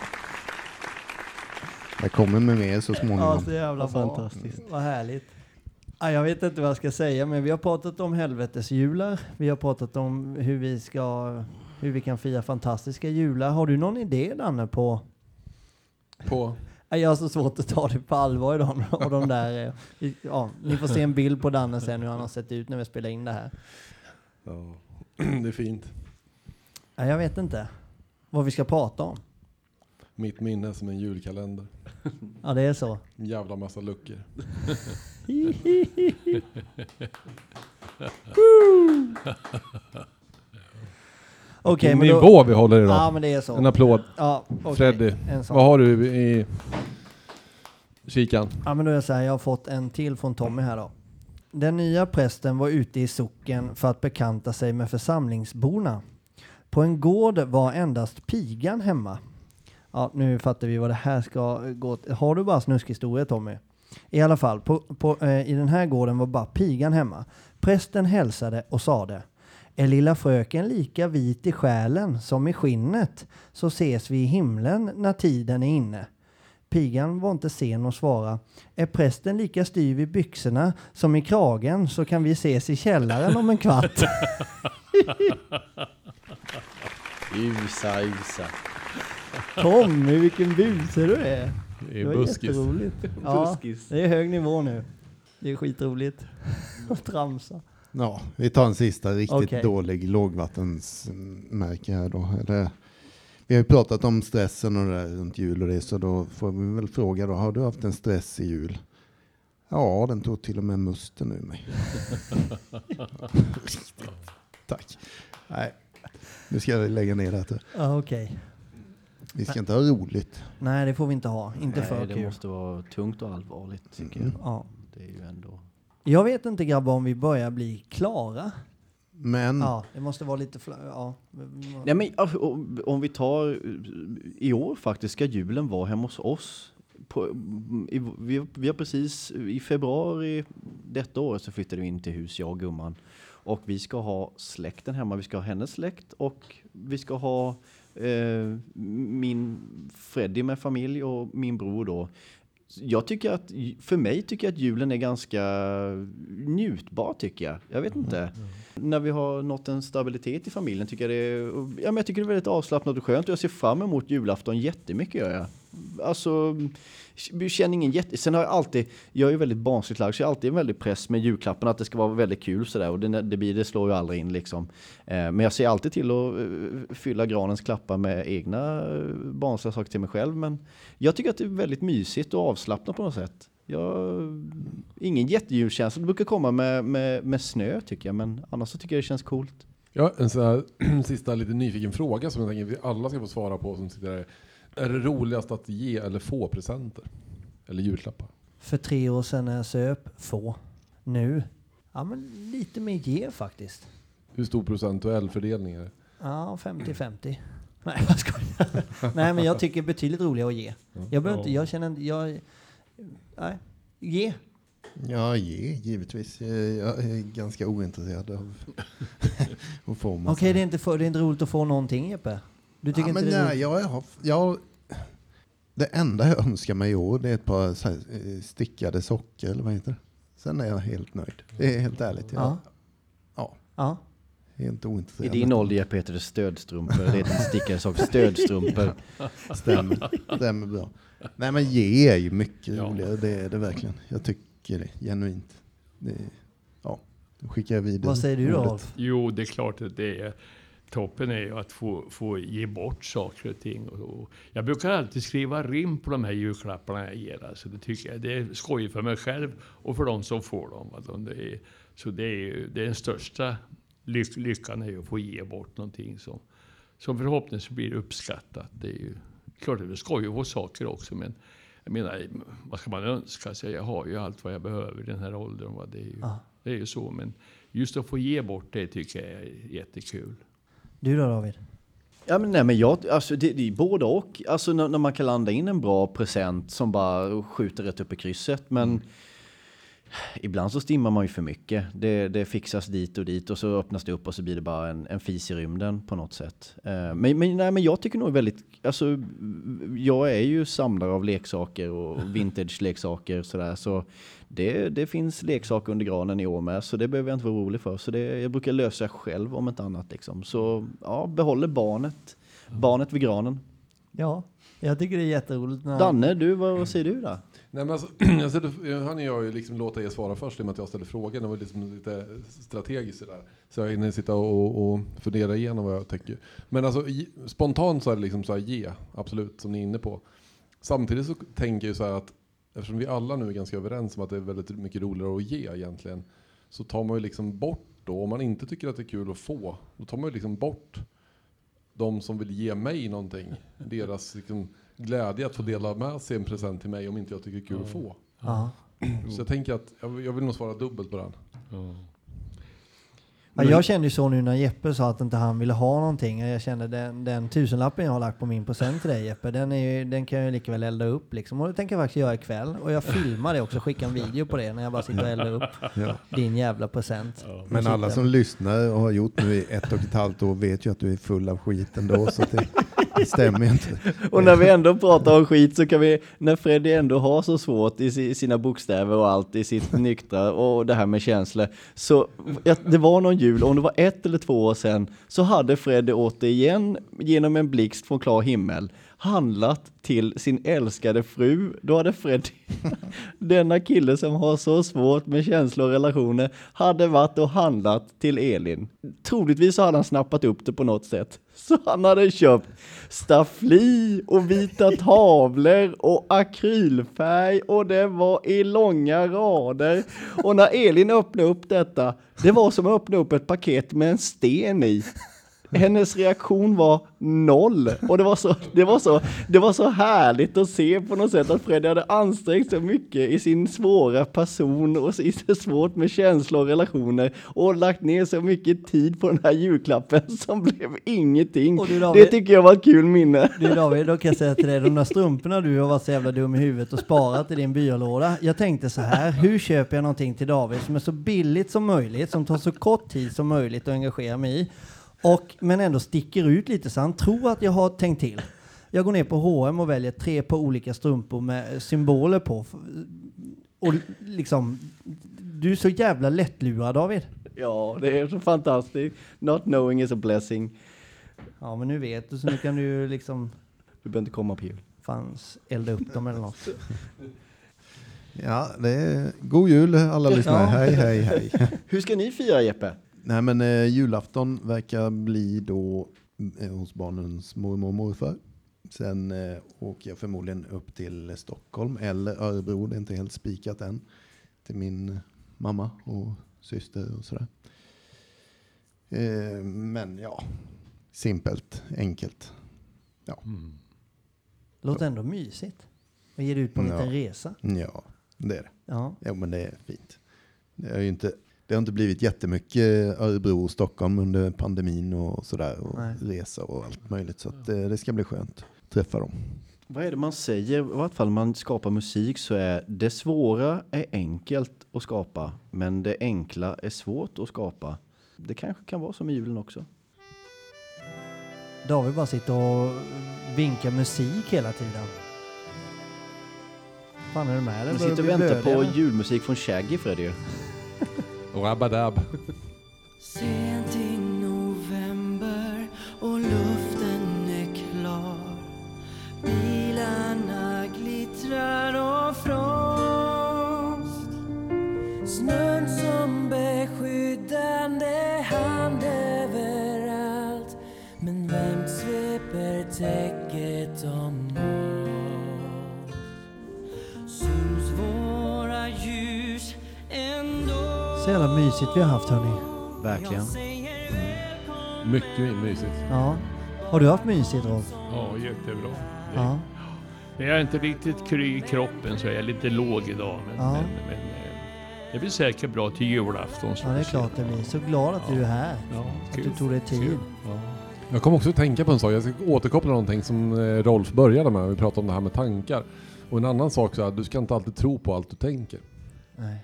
Jag kommer med mer så Ja, småningom. så jävla fantastiskt. Vad härligt. Ja, jag vet inte vad jag ska säga, men vi har pratat om helvetesjular. Vi har pratat om hur vi ska, hur vi kan fira fantastiska jular. Har du någon idé Danne på? På, Ja, Jag har så svårt att ta det på allvar idag. Och de där, eh, ja, ni får se en bild på Danne sen hur han har sett ut när vi spelar in det här. Ja. Det är fint. Ja, jag vet inte vad vi ska prata om. Mitt minne är som en julkalender. Ja, det är så. En jävla massa luckor. Okej, men då... nivå vi håller idag. Ja, men det är så. En applåd. Ja, okej. Freddy, En sån. vad har du i kikan? Ja, men då är det så här, jag har fått en till från Tommy här då. Den nya prästen var ute i socken för att bekanta sig med församlingsborna. På en gård var endast pigan hemma. Ja, nu fattar vi vad det här ska gå till. Har du bara snuskhistoria Tommy? I alla fall, på, på, eh, i den här gården var bara pigan hemma. Prästen hälsade och sade Är lilla fröken lika vit i själen som i skinnet så ses vi i himlen när tiden är inne. Pigan var inte sen att svara. Är prästen lika styv i byxorna som i kragen så kan vi ses i källaren om en kvart. Usa, usa. Tommy, vilken buse du är! Det Det är var buskis. jätteroligt. Ja, Buskis. det är hög nivå nu. Det är skitroligt att tramsa. Ja, vi tar en sista riktigt Okej. dålig lågvattensmärke här då. Eller, vi har ju pratat om stressen och det där runt jul och det, så då får vi väl fråga då, har du haft en stress i jul? Ja, den tog till och med musten ur mig. Tack. Nej, nu ska jag lägga ner det här. Okej. Vi ska inte ha roligt. Nej, det får vi inte ha. Inte Nej, för det kul. måste vara tungt och allvarligt tycker Mm. jag. Ja. Det är ju ändå... Jag vet inte grabbar om vi börjar bli klara. Men Ja, det måste vara lite... Ja. Nej men om vi tar eh, i år faktiskt ska julen vara hemma hos oss. På, i, vi, vi har precis i februari detta år så flyttade vi in till hus, jag och gumman. Och vi ska ha släkten hemma, vi ska ha hennes släkt och vi ska ha eh, min Freddy med familj och min bror då. Jag tycker att, för mig tycker jag att julen är ganska njutbar tycker jag. Jag vet inte. När vi har nått en stabilitet i familjen tycker jag det är, ja, men jag tycker det är väldigt avslappnat och skönt och jag ser fram emot julafton jättemycket gör jag. Alltså, känner ingen jätte... Sen har jag alltid, jag är ju väldigt barnsligt lagd så jag har alltid en väldig press med julklapparna att det ska vara väldigt kul sådär och det, det, blir, det slår ju aldrig in liksom. Eh, men jag ser alltid till att eh, fylla granens klappar med egna eh, barnsliga saker till mig själv men jag tycker att det är väldigt mysigt och avslappnat på något sätt. Jag, ingen jättejulkänsla, det brukar komma med, med, med snö tycker jag men annars så tycker jag det känns coolt. Ja, en sån här sista lite nyfiken fråga som jag tänker vi alla ska få svara på som sitter där. Är det roligast att ge eller få presenter? Eller julklappar? För tre år sedan när jag söp, få. Nu? Ja, men lite mer ge faktiskt. Hur stor procentuell fördelning är det? Ja, 50-50. Nej, vad skojar Nej, men jag tycker betydligt roligare att ge. Jag behöver inte, jag känner jag... Nej, ge. ja, ge, givetvis. Jag är ganska ointresserad av att få massa. Okej, det, är inte för- det är inte roligt att få någonting, Jeppe. Du tycker ja, inte men det nej, jag, har, jag, det enda jag önskar mig i år det är ett par eh, stickade sockor eller vad heter det? Sen är jag helt nöjd. Det är helt ärligt. Jag, Ja. ja. Ja. Helt I ointresserad. din ålder heter det stödstrumpor, det heter inte stickade saker, stödstrumpor. Stämmer, stämmer bra. Nej men ge är ju mycket Ja. roligare, det är det verkligen. Jag tycker det, genuint. Det, ja, då skickar jag vidare. Vad säger du då? Jo, det är klart att det är toppen är ju att få, få ge bort saker och ting. Och, och jag brukar alltid skriva rim på de här julklapparna jag ger. Alltså det tycker jag det är skoj för mig själv och för de som får dem. Alltså det är, så det är, det är den största lyck, lyckan är ju att få ge bort någonting som, som förhoppningsvis blir uppskattat. Det är ju klart att det skoj att få saker också, men jag menar, vad ska man önska sig? Jag har ju allt vad jag behöver i den här åldern. Va? Det, är ju, Ja. det är ju så, men just att få ge bort det tycker jag är jättekul. Du då David? Ja men nej men jag, alltså det, det är både och. Alltså när, när man kan landa in en bra present som bara skjuter rätt upp i krysset. Men ibland så stimmar man ju för mycket. Det, det fixas dit och dit och så öppnas det upp och så blir det bara en, en fis i rymden på något sätt. Eh, Men, men, nej, men jag tycker nog väldigt, alltså jag är ju samlare av leksaker och vintage-leksaker sådär. Så det, det finns leksaker under granen i år med, så det behöver jag inte vara orolig för. Så det, jag brukar lösa själv om inte annat liksom. Så ja, behåller barnet, barnet vid granen. Ja. Jag tycker det är jätteroligt när... Danne, du, vad, vad säger du då? Nej, men alltså, jag ställde, han och jag ju liksom låta er svara först i och med att jag ställde frågan. Det var liksom lite strategiskt sådär. Så jag hinner sitta och, och fundera igenom vad jag tänker. Men alltså spontant så är det liksom så här ge, absolut, som ni är inne på. Samtidigt så tänker jag så här att eftersom vi alla nu är ganska överens om att det är väldigt mycket roligare att ge egentligen. Så tar man ju liksom bort då, om man inte tycker att det är kul att få, då tar man ju liksom bort de som vill ge mig någonting. Deras liksom, glädje att få dela med sig en present till mig om inte jag tycker det är kul att få. Ja. Så jag tänker att jag, jag vill nog svara dubbelt på den. Ja. Ja, jag kände ju så nu när Jeppe sa att inte han ville ha någonting. Jag kände den, den tusenlappen jag har lagt på min present till dig Jeppe, den, är ju, den kan jag ju lika väl elda upp liksom. Och det tänker jag faktiskt göra ikväll. Och jag filmar det också, skickar en video på det när jag bara sitter och eldar upp Ja. din jävla present. Men alla som lyssnar och har gjort nu i ett och ett halvt år vet ju att du är full av skit ändå, så det, det stämmer ju inte. Och när vi ändå pratar om skit så kan vi, när Freddy ändå har så svårt i sina bokstäver och allt i sitt nyktra och det här med känslor. Så det var någon jul, om det var ett eller två år sedan, så hade Freddy återigen genom en blixt från klar himmel handlat till sin älskade fru. Då hade Freddy, denna kille som har så svårt med känslor och relationer, hade varit och handlat till Elin. Troligtvis så hade han snappat upp det på något sätt. Så han hade köpt staffli och vita tavlor och akrylfärg och det var i långa rader. Och när Elin öppnade upp detta, det var som att öppna upp ett paket med en sten i. Hennes reaktion var noll. Och det var, så, det, var så, det var så härligt att se på något sätt att Freddy hade ansträngt sig mycket i sin svåra person och i så svårt med känslor och relationer och lagt ner så mycket tid på den här julklappen som blev ingenting. Du, David- det tycker jag var ett kul minne. Du David, då kan jag säga till dig, de där strumporna du har varit så jävla dum i huvudet och sparat i din byrålåda. Jag tänkte så här, hur köper jag någonting till David som är så billigt som möjligt, som tar så kort tid som möjligt att engagera mig i, och, men ändå sticker ut lite så han tror att jag har tänkt till. Jag går ner på H&M och väljer tre på olika strumpor med symboler på. Och liksom, du är så jävla lättlurad David. Ja, det är så fantastiskt. Not knowing is a blessing. Ja, men nu vet du, så nu kan du ju liksom Du behöver inte komma på jul. fanns elda upp dem eller något. Ja, det är god jul alla lyssnare. Ja. Hej, hej, hej. Hur ska ni fira Jeppe? Nej, men eh, julafton verkar bli då eh, hos barnens mormor och morfar. Sen eh, åker jag förmodligen upp till Stockholm eller Örebro, det är inte helt spikat än. Till min mamma och syster och sådär. Eh, men ja, simpelt, enkelt. Mm. Låter ändå mysigt. Och ger ut på en Ja. liten resa. Ja, det är det. Ja. Jo, men det är fint. Det, är ju inte, det har inte blivit jättemycket Örebro och Stockholm under pandemin och sådär. Och Nej. resa och allt möjligt. Så att, eh, det ska bli skönt att träffa dem. Vad är det man säger? I vart fall man skapar musik så är det svåra är enkelt att skapa, men det enkla är svårt att skapa. Det kanske kan vara som i julen också. David bara sitter och vinkar musik hela tiden. fan är det med dig? Du sitter och väntar på julmusik från Shaggy Freddy. Och Rabadab. Mysigt vi har haft hörni. Verkligen. Mycket mysigt. Ja. Har du haft mysigt Rolf? Ja, jättebra. Ja. Men jag är inte riktigt kry i kroppen så jag är lite låg idag. Men, Ja. men, men eh, det blir säkert bra till julafton. Ja, det är klart det blir. Så glad att du är här. Ja, Att kul. du tog dig tid. Ja. Jag kom också att tänka på en sak. Jag ska återkoppla någonting som eh, Rolf började med. Vi pratade om det här med tankar. Och en annan sak så är att du ska inte alltid tro på allt du tänker. Nej.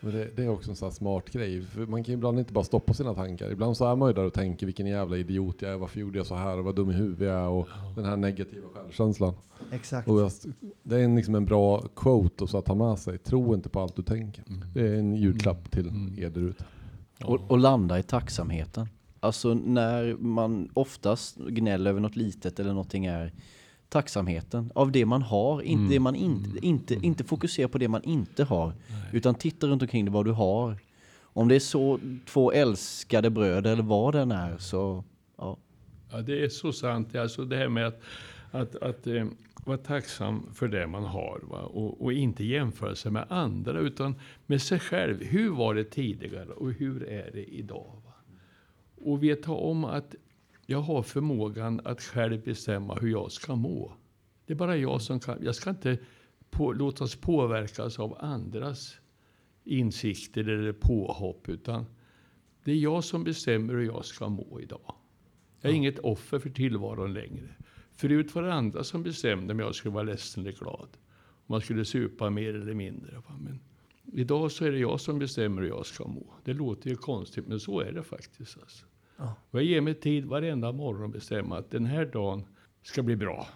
Men det, det är också en sån här smart grej. För man kan ju ibland inte bara stoppa sina tankar. Ibland så är man ju där och tänker vilken jävla idiot jag är. Varför gjorde jag så här? Och vad dum i huvudet jag är. Och den här negativa självkänslan. Exakt. Och jag, det är en, liksom en bra quote och så att ta med sig. Tro inte på allt du tänker. Det är en julklapp till Mm. er där ute. Och, och landa i tacksamheten. Alltså när man oftast gnäller över något litet eller någonting är tacksamheten av det man har. Inte, Mm. det man inte, inte, inte fokusera på det man inte har. Utan titta runt omkring dig vad du har. Om det är så två älskade bröder eller vad den är så ja. Ja, det är så sant. Alltså det här med att, att, att eh, vara tacksam för det man har va? Och, och inte jämföra sig med andra utan med sig själv. Hur var det tidigare och hur är det idag? Va? Och veta om att jag har förmågan att själv bestämma hur jag ska må. Det är bara jag som kan. Jag ska inte på, låta oss påverkas av andras insikter eller påhopp utan det är jag som bestämmer hur jag ska må idag. Jag är inget offer för tillvaron längre. Förut var det andra som bestämde om jag skulle vara ledsen eller glad. Om man skulle supa mer eller mindre. Men idag så är det jag som bestämmer hur jag ska må. Det låter ju konstigt, men så är det faktiskt. Alltså. Ja. Och jag ger mig tid varenda morgon bestämma att den här dagen ska bli bra.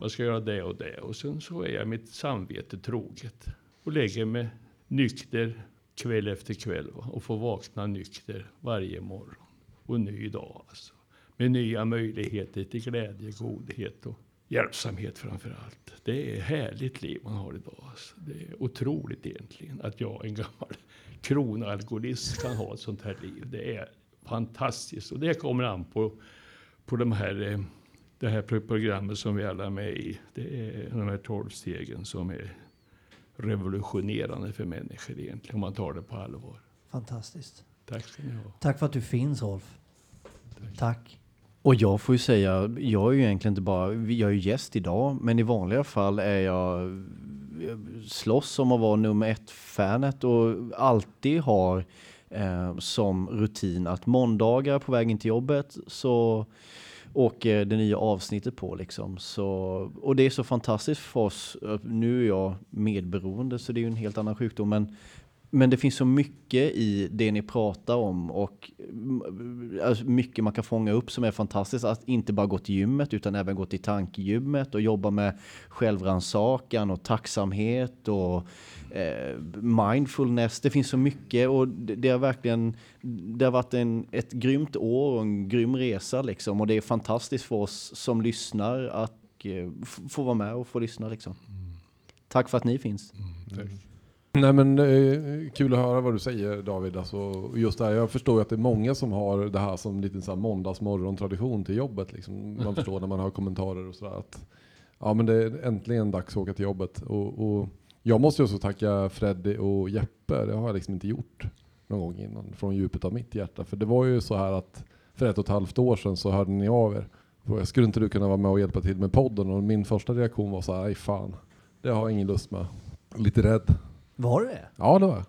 Jag ska göra det och det. Och sen så är jag mitt samvete troget. Och lägger mig nykter kväll efter kväll. Va? Och får vakna nykter varje morgon. Och ny dag alltså. Med nya möjligheter till glädje, godhet och hjälpsamhet framför allt. Det är härligt liv man har idag. Alltså. Det är otroligt egentligen att jag, en gammal kronalkoholist, kan ha ett sånt här liv. Det är fantastiskt. Och det kommer an på, på de här, eh, det här pro- programmet som vi alla är med i. Det är de här tolv stegen som är revolutionerande för människor egentligen, om man tar det på allvar. Fantastiskt. Tack ska ni ha. Tack för att du finns Rolf. Tack. Och jag får ju säga, jag är ju egentligen inte bara, jag är ju gäst idag, men i vanliga fall är jag jag slåss om att vara nummer ett-fanet och alltid har eh, som rutin att måndagar på vägen till jobbet så åker det nya avsnittet på liksom. Så, och det är så fantastiskt för oss. Nu är jag medberoende så det är ju en helt annan sjukdom. Men, men det finns så mycket i det ni pratar om och mm, alltså mycket man kan fånga upp som är fantastiskt. Att inte bara gå till gymmet utan även gå till tankegymmet och jobba med självrannsakan och tacksamhet och eh, mindfulness. Det finns så mycket och det, det har verkligen det har varit en, ett grymt år och en grym resa liksom. Och det är fantastiskt för oss som lyssnar att eh, få vara med och få lyssna liksom. Tack för att ni finns. Tack. Nej men eh, kul att höra vad du säger David. Alltså, just det här, jag förstår ju att det är många som har det här som lite så här måndagsmorgon-tradition till jobbet. Liksom. Man förstår när man hör kommentarer och sådär att ja men det är äntligen dags att åka till jobbet. Och, och jag måste ju också tacka Freddy och Jeppe. Det har jag liksom inte gjort någon gång innan från djupet av mitt hjärta. För det var ju så här att för ett och ett halvt år sedan så hörde ni av er. Och Skulle inte du kunna vara med och hjälpa till med podden? Och min första reaktion var så här, nej fan, det har jag ingen lust med. Lite rädd. Var det det? Ja, det var jag.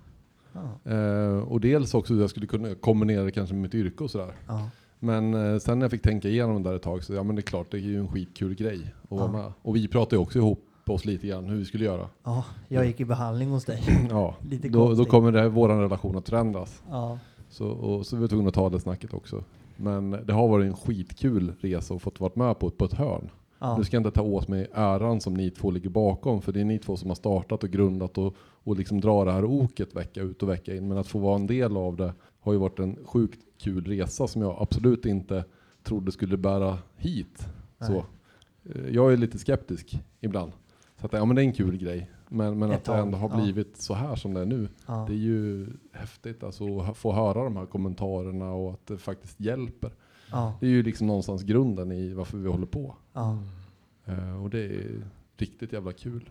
Ja. Eh, och dels också hur jag skulle kunna kombinera det kanske med mitt yrke och sådär. Ja. Men eh, sen när jag fick tänka igenom det där ett tag så ja men det är klart det är ju en skitkul grej att vara med. Och vi pratade ju också ihop oss lite grann hur vi skulle göra. ja, jag gick i behandling hos dig. Ja, Lite då, då kommer det, våran relation att förändras. Ja. Så, och, så vi var tvungna att ta det snacket också. Men det har varit en skitkul resa och fått vara med på, på ett hörn. Ja. Nu ska jag inte ta åt mig äran som ni två ligger bakom, för det är ni två som har startat och grundat och, och liksom drar det här oket vecka ut och vecka in. Men att få vara en del av det har ju varit en sjukt kul resa som jag absolut inte trodde skulle bära hit. Nej. Så. Eh, Jag är lite skeptisk ibland. Så att, ja men det är en kul grej. Men, men att det ändå har ja. blivit så här som det är nu. Ja. Det är ju häftigt alltså, att få höra de här kommentarerna och att det faktiskt hjälper. Ja. Det är ju liksom någonstans grunden i varför vi håller på. Ja. Eh, och det är riktigt jävla kul.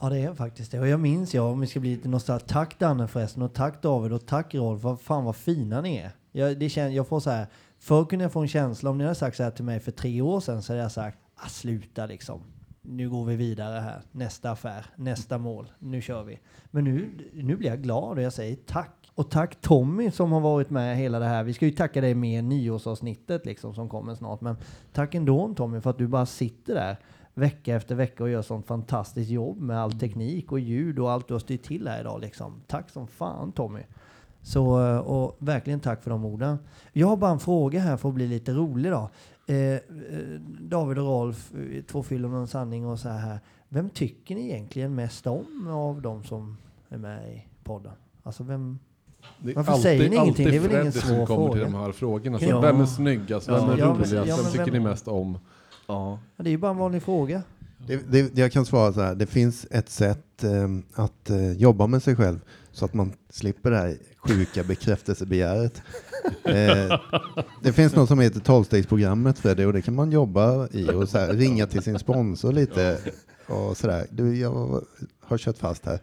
ja, det är faktiskt det. Och jag minns jag, om vi ska bli lite nostalgiska. Tack Danne förresten och tack David och tack Rolf. Vad fan vad fina ni är. Jag, det kän, jag får så här, förr kunde jag få en känsla om ni hade sagt så här till mig för tre år sedan så hade jag sagt, ah, sluta liksom. Nu går vi vidare här. Nästa affär, nästa mål. Nu kör vi. Men nu, nu blir jag glad och jag säger tack. Och tack Tommy som har varit med hela det här. Vi ska ju tacka dig med nyårsavsnittet liksom som kommer snart. Men tack ändå Tommy för att du bara sitter där vecka efter vecka och gör sånt fantastiskt jobb med all teknik och ljud och allt du har styrt till här idag liksom. Tack som fan Tommy. Så, eh, och verkligen tack för de orden. Jag har bara en fråga här för att bli lite rolig då. Eh, eh David och Rolf, eh, två fyllon och en sanning och så här. Vem tycker ni egentligen mest om av de som är med i podden? Alltså vem? Det Varför säger ni ingenting? Det är väl ingen svår som kommer till fråga. de här frågorna. Så Ja. vem är snyggast? Vem Ja, är ja, roligast? ja, vem tycker ni mest om? Ja. Ja, Det är ju bara en vanlig fråga. Det, det, jag kan svara så här, det finns ett sätt eh, att eh, jobba med sig själv så att man slipper det här sjuka bekräftelsebegäret. Eh, det finns något som heter tolvstegsprogrammet Freddy och det kan man jobba i och så här, ringa till sin sponsor lite och sådär. Du, jag har kört fast här.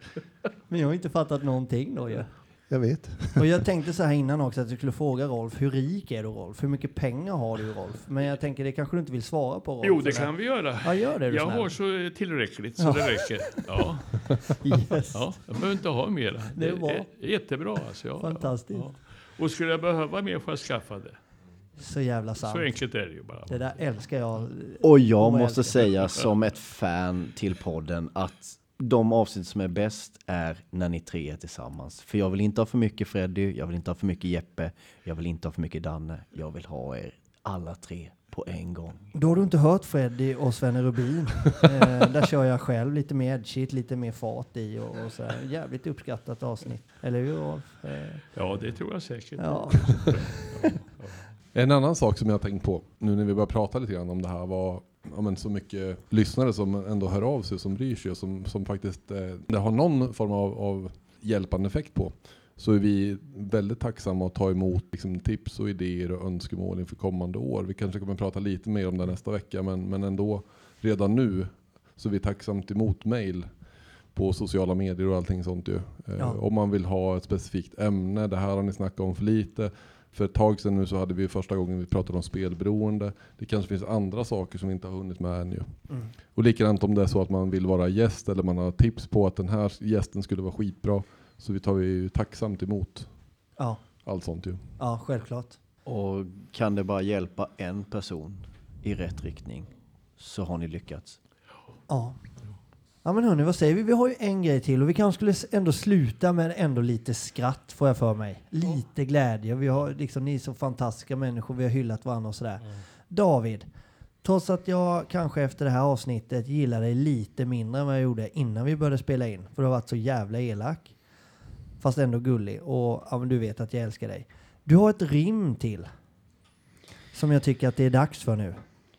Men jag har inte fattat någonting då ju. Jag vet. Och jag tänkte så här innan också att jag skulle fråga Rolf, hur rik är du Rolf? Hur mycket pengar har du Rolf? Men jag tänker det kanske du inte vill svara på Rolf? Jo, det kan vi göra. Ja, gör det du Jag snäll. har så tillräckligt så det räcker. Ja, Yes. ja, jag behöver inte ha mera. Det är bra. är jättebra alltså. Ja, Fantastiskt. Ja. Och skulle jag behöva mer får jag skaffa det. Så jävla sant. Så enkelt är det ju bara. Det där älskar jag. Och jag vad måste älskar. säga som ett fan till podden att de avsnitt som är bäst är när ni tre är tillsammans. För jag vill inte ha för mycket Freddy, jag vill inte ha för mycket Jeppe, jag vill inte ha för mycket Danne. Jag vill ha er alla tre på en gång. Då har du inte hört Freddy och Svenne Rubin. eh, där kör jag själv lite mer edgigt, lite mer fart i och, och så här. Jävligt uppskattat avsnitt. Eller hur Rolf? Eh, Ja, det tror jag säkert. ja. En annan sak som jag tänkt på nu när vi börjar prata lite grann om det här var ja, men så mycket lyssnare som ändå hör av sig som bryr sig och som, som faktiskt eh, det har någon form av, av hjälpande effekt på. Så är vi väldigt tacksamma att ta emot liksom, tips och idéer och önskemål inför kommande år. Vi kanske kommer prata lite mer om det nästa vecka men, men ändå redan nu så är vi tacksamt emot mail på sociala medier och allting sånt ju. Eh, Ja. Om man vill ha ett specifikt ämne, det här har ni snackat om för lite. För ett tag sedan nu så hade vi första gången vi pratade om spelberoende. Det kanske finns andra saker som vi inte har hunnit med ännu. Mm. Och likadant om det är så att man vill vara gäst eller man har tips på att den här gästen skulle vara skitbra. Så vi tar vi ju tacksamt emot ja, allt sånt ju. ja, självklart. Och kan det bara hjälpa en person i rätt riktning så har ni lyckats. Ja. Ja men hörni, vad säger vi? Vi har ju en grej till och vi kanske skulle ändå sluta med ändå lite skratt får jag för mig. Lite glädje. Vi har liksom, ni är så fantastiska människor, vi har hyllat varandra och sådär. David, trots att jag kanske efter det här avsnittet gillar dig lite mindre än vad jag gjorde innan vi började spela in, för du har varit så jävla elak. Fast ändå gullig och ja, men du vet att jag älskar dig. Du har ett rim till. Som jag tycker att det är dags för nu.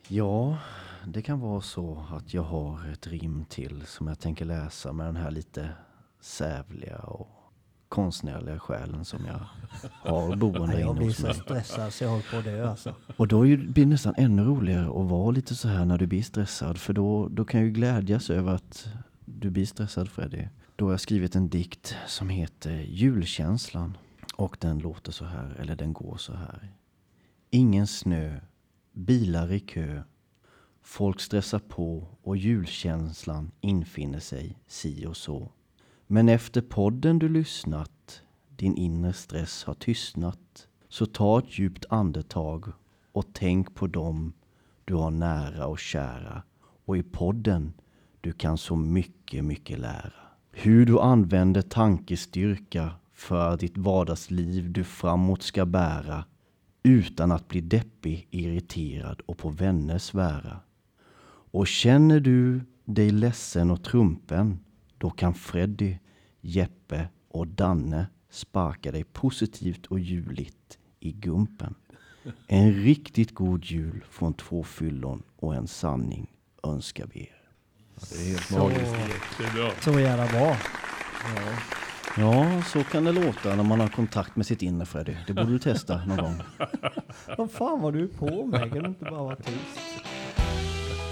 Ja, det kan vara så att jag har ett rim till som jag tänker läsa med den här lite sävliga och konstnärliga själen som jag har boende Jag inne blir så stressad så jag håller på att dö alltså. Och då blir det nästan ännu roligare att vara lite så här när du blir stressad. För då, då kan jag ju glädjas över att du blir stressad Freddy. Då har jag skrivit en dikt som heter Julkänslan. Och den låter så här, eller den går så här. Ingen snö, bilar i kö. Folk stressar på och julkänslan infinner sig si och så. Men efter podden du lyssnat, din inre stress har tystnat. Så ta ett djupt andetag och tänk på dem du har nära och kära. Och i podden du kan så mycket, mycket lära. Hur du använder tankestyrka för ditt vardagsliv du framåt ska bära. Utan att bli deppig, irriterad och på vänner svära. Och känner du dig ledsen och trumpen, då kan Freddy, Jeppe och Danne sparka dig positivt och juligt i gumpen. En riktigt god jul från två fyllon och en sanning önskar vi er. Det är helt Så, magiskt. Jättebra. så jävla bra. Ja, så kan det låta när man har kontakt med sitt inre Freddy. Det borde du testa någon gång. Vad fan var du på med? Kan du inte bara vara tyst?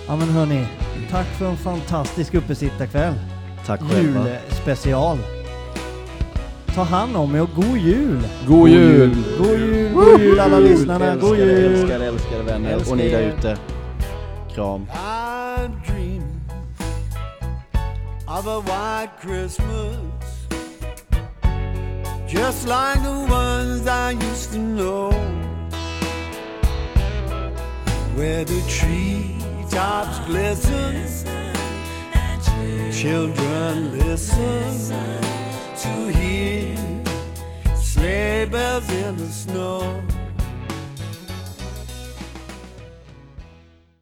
Ja men hörni, tack för en fantastisk uppesittarkväll. Tack själva. Julspecial. Ta hand om er och god jul! God jul! God jul, god jul alla lyssnarna, god jul! älskade, älskade vänner. Älskar Och ni där ute. Kram. I'm dreaming of a white Christmas, just like the ones I used to know, where the treetops glisten, children listen to hear sleigh bells in the snow.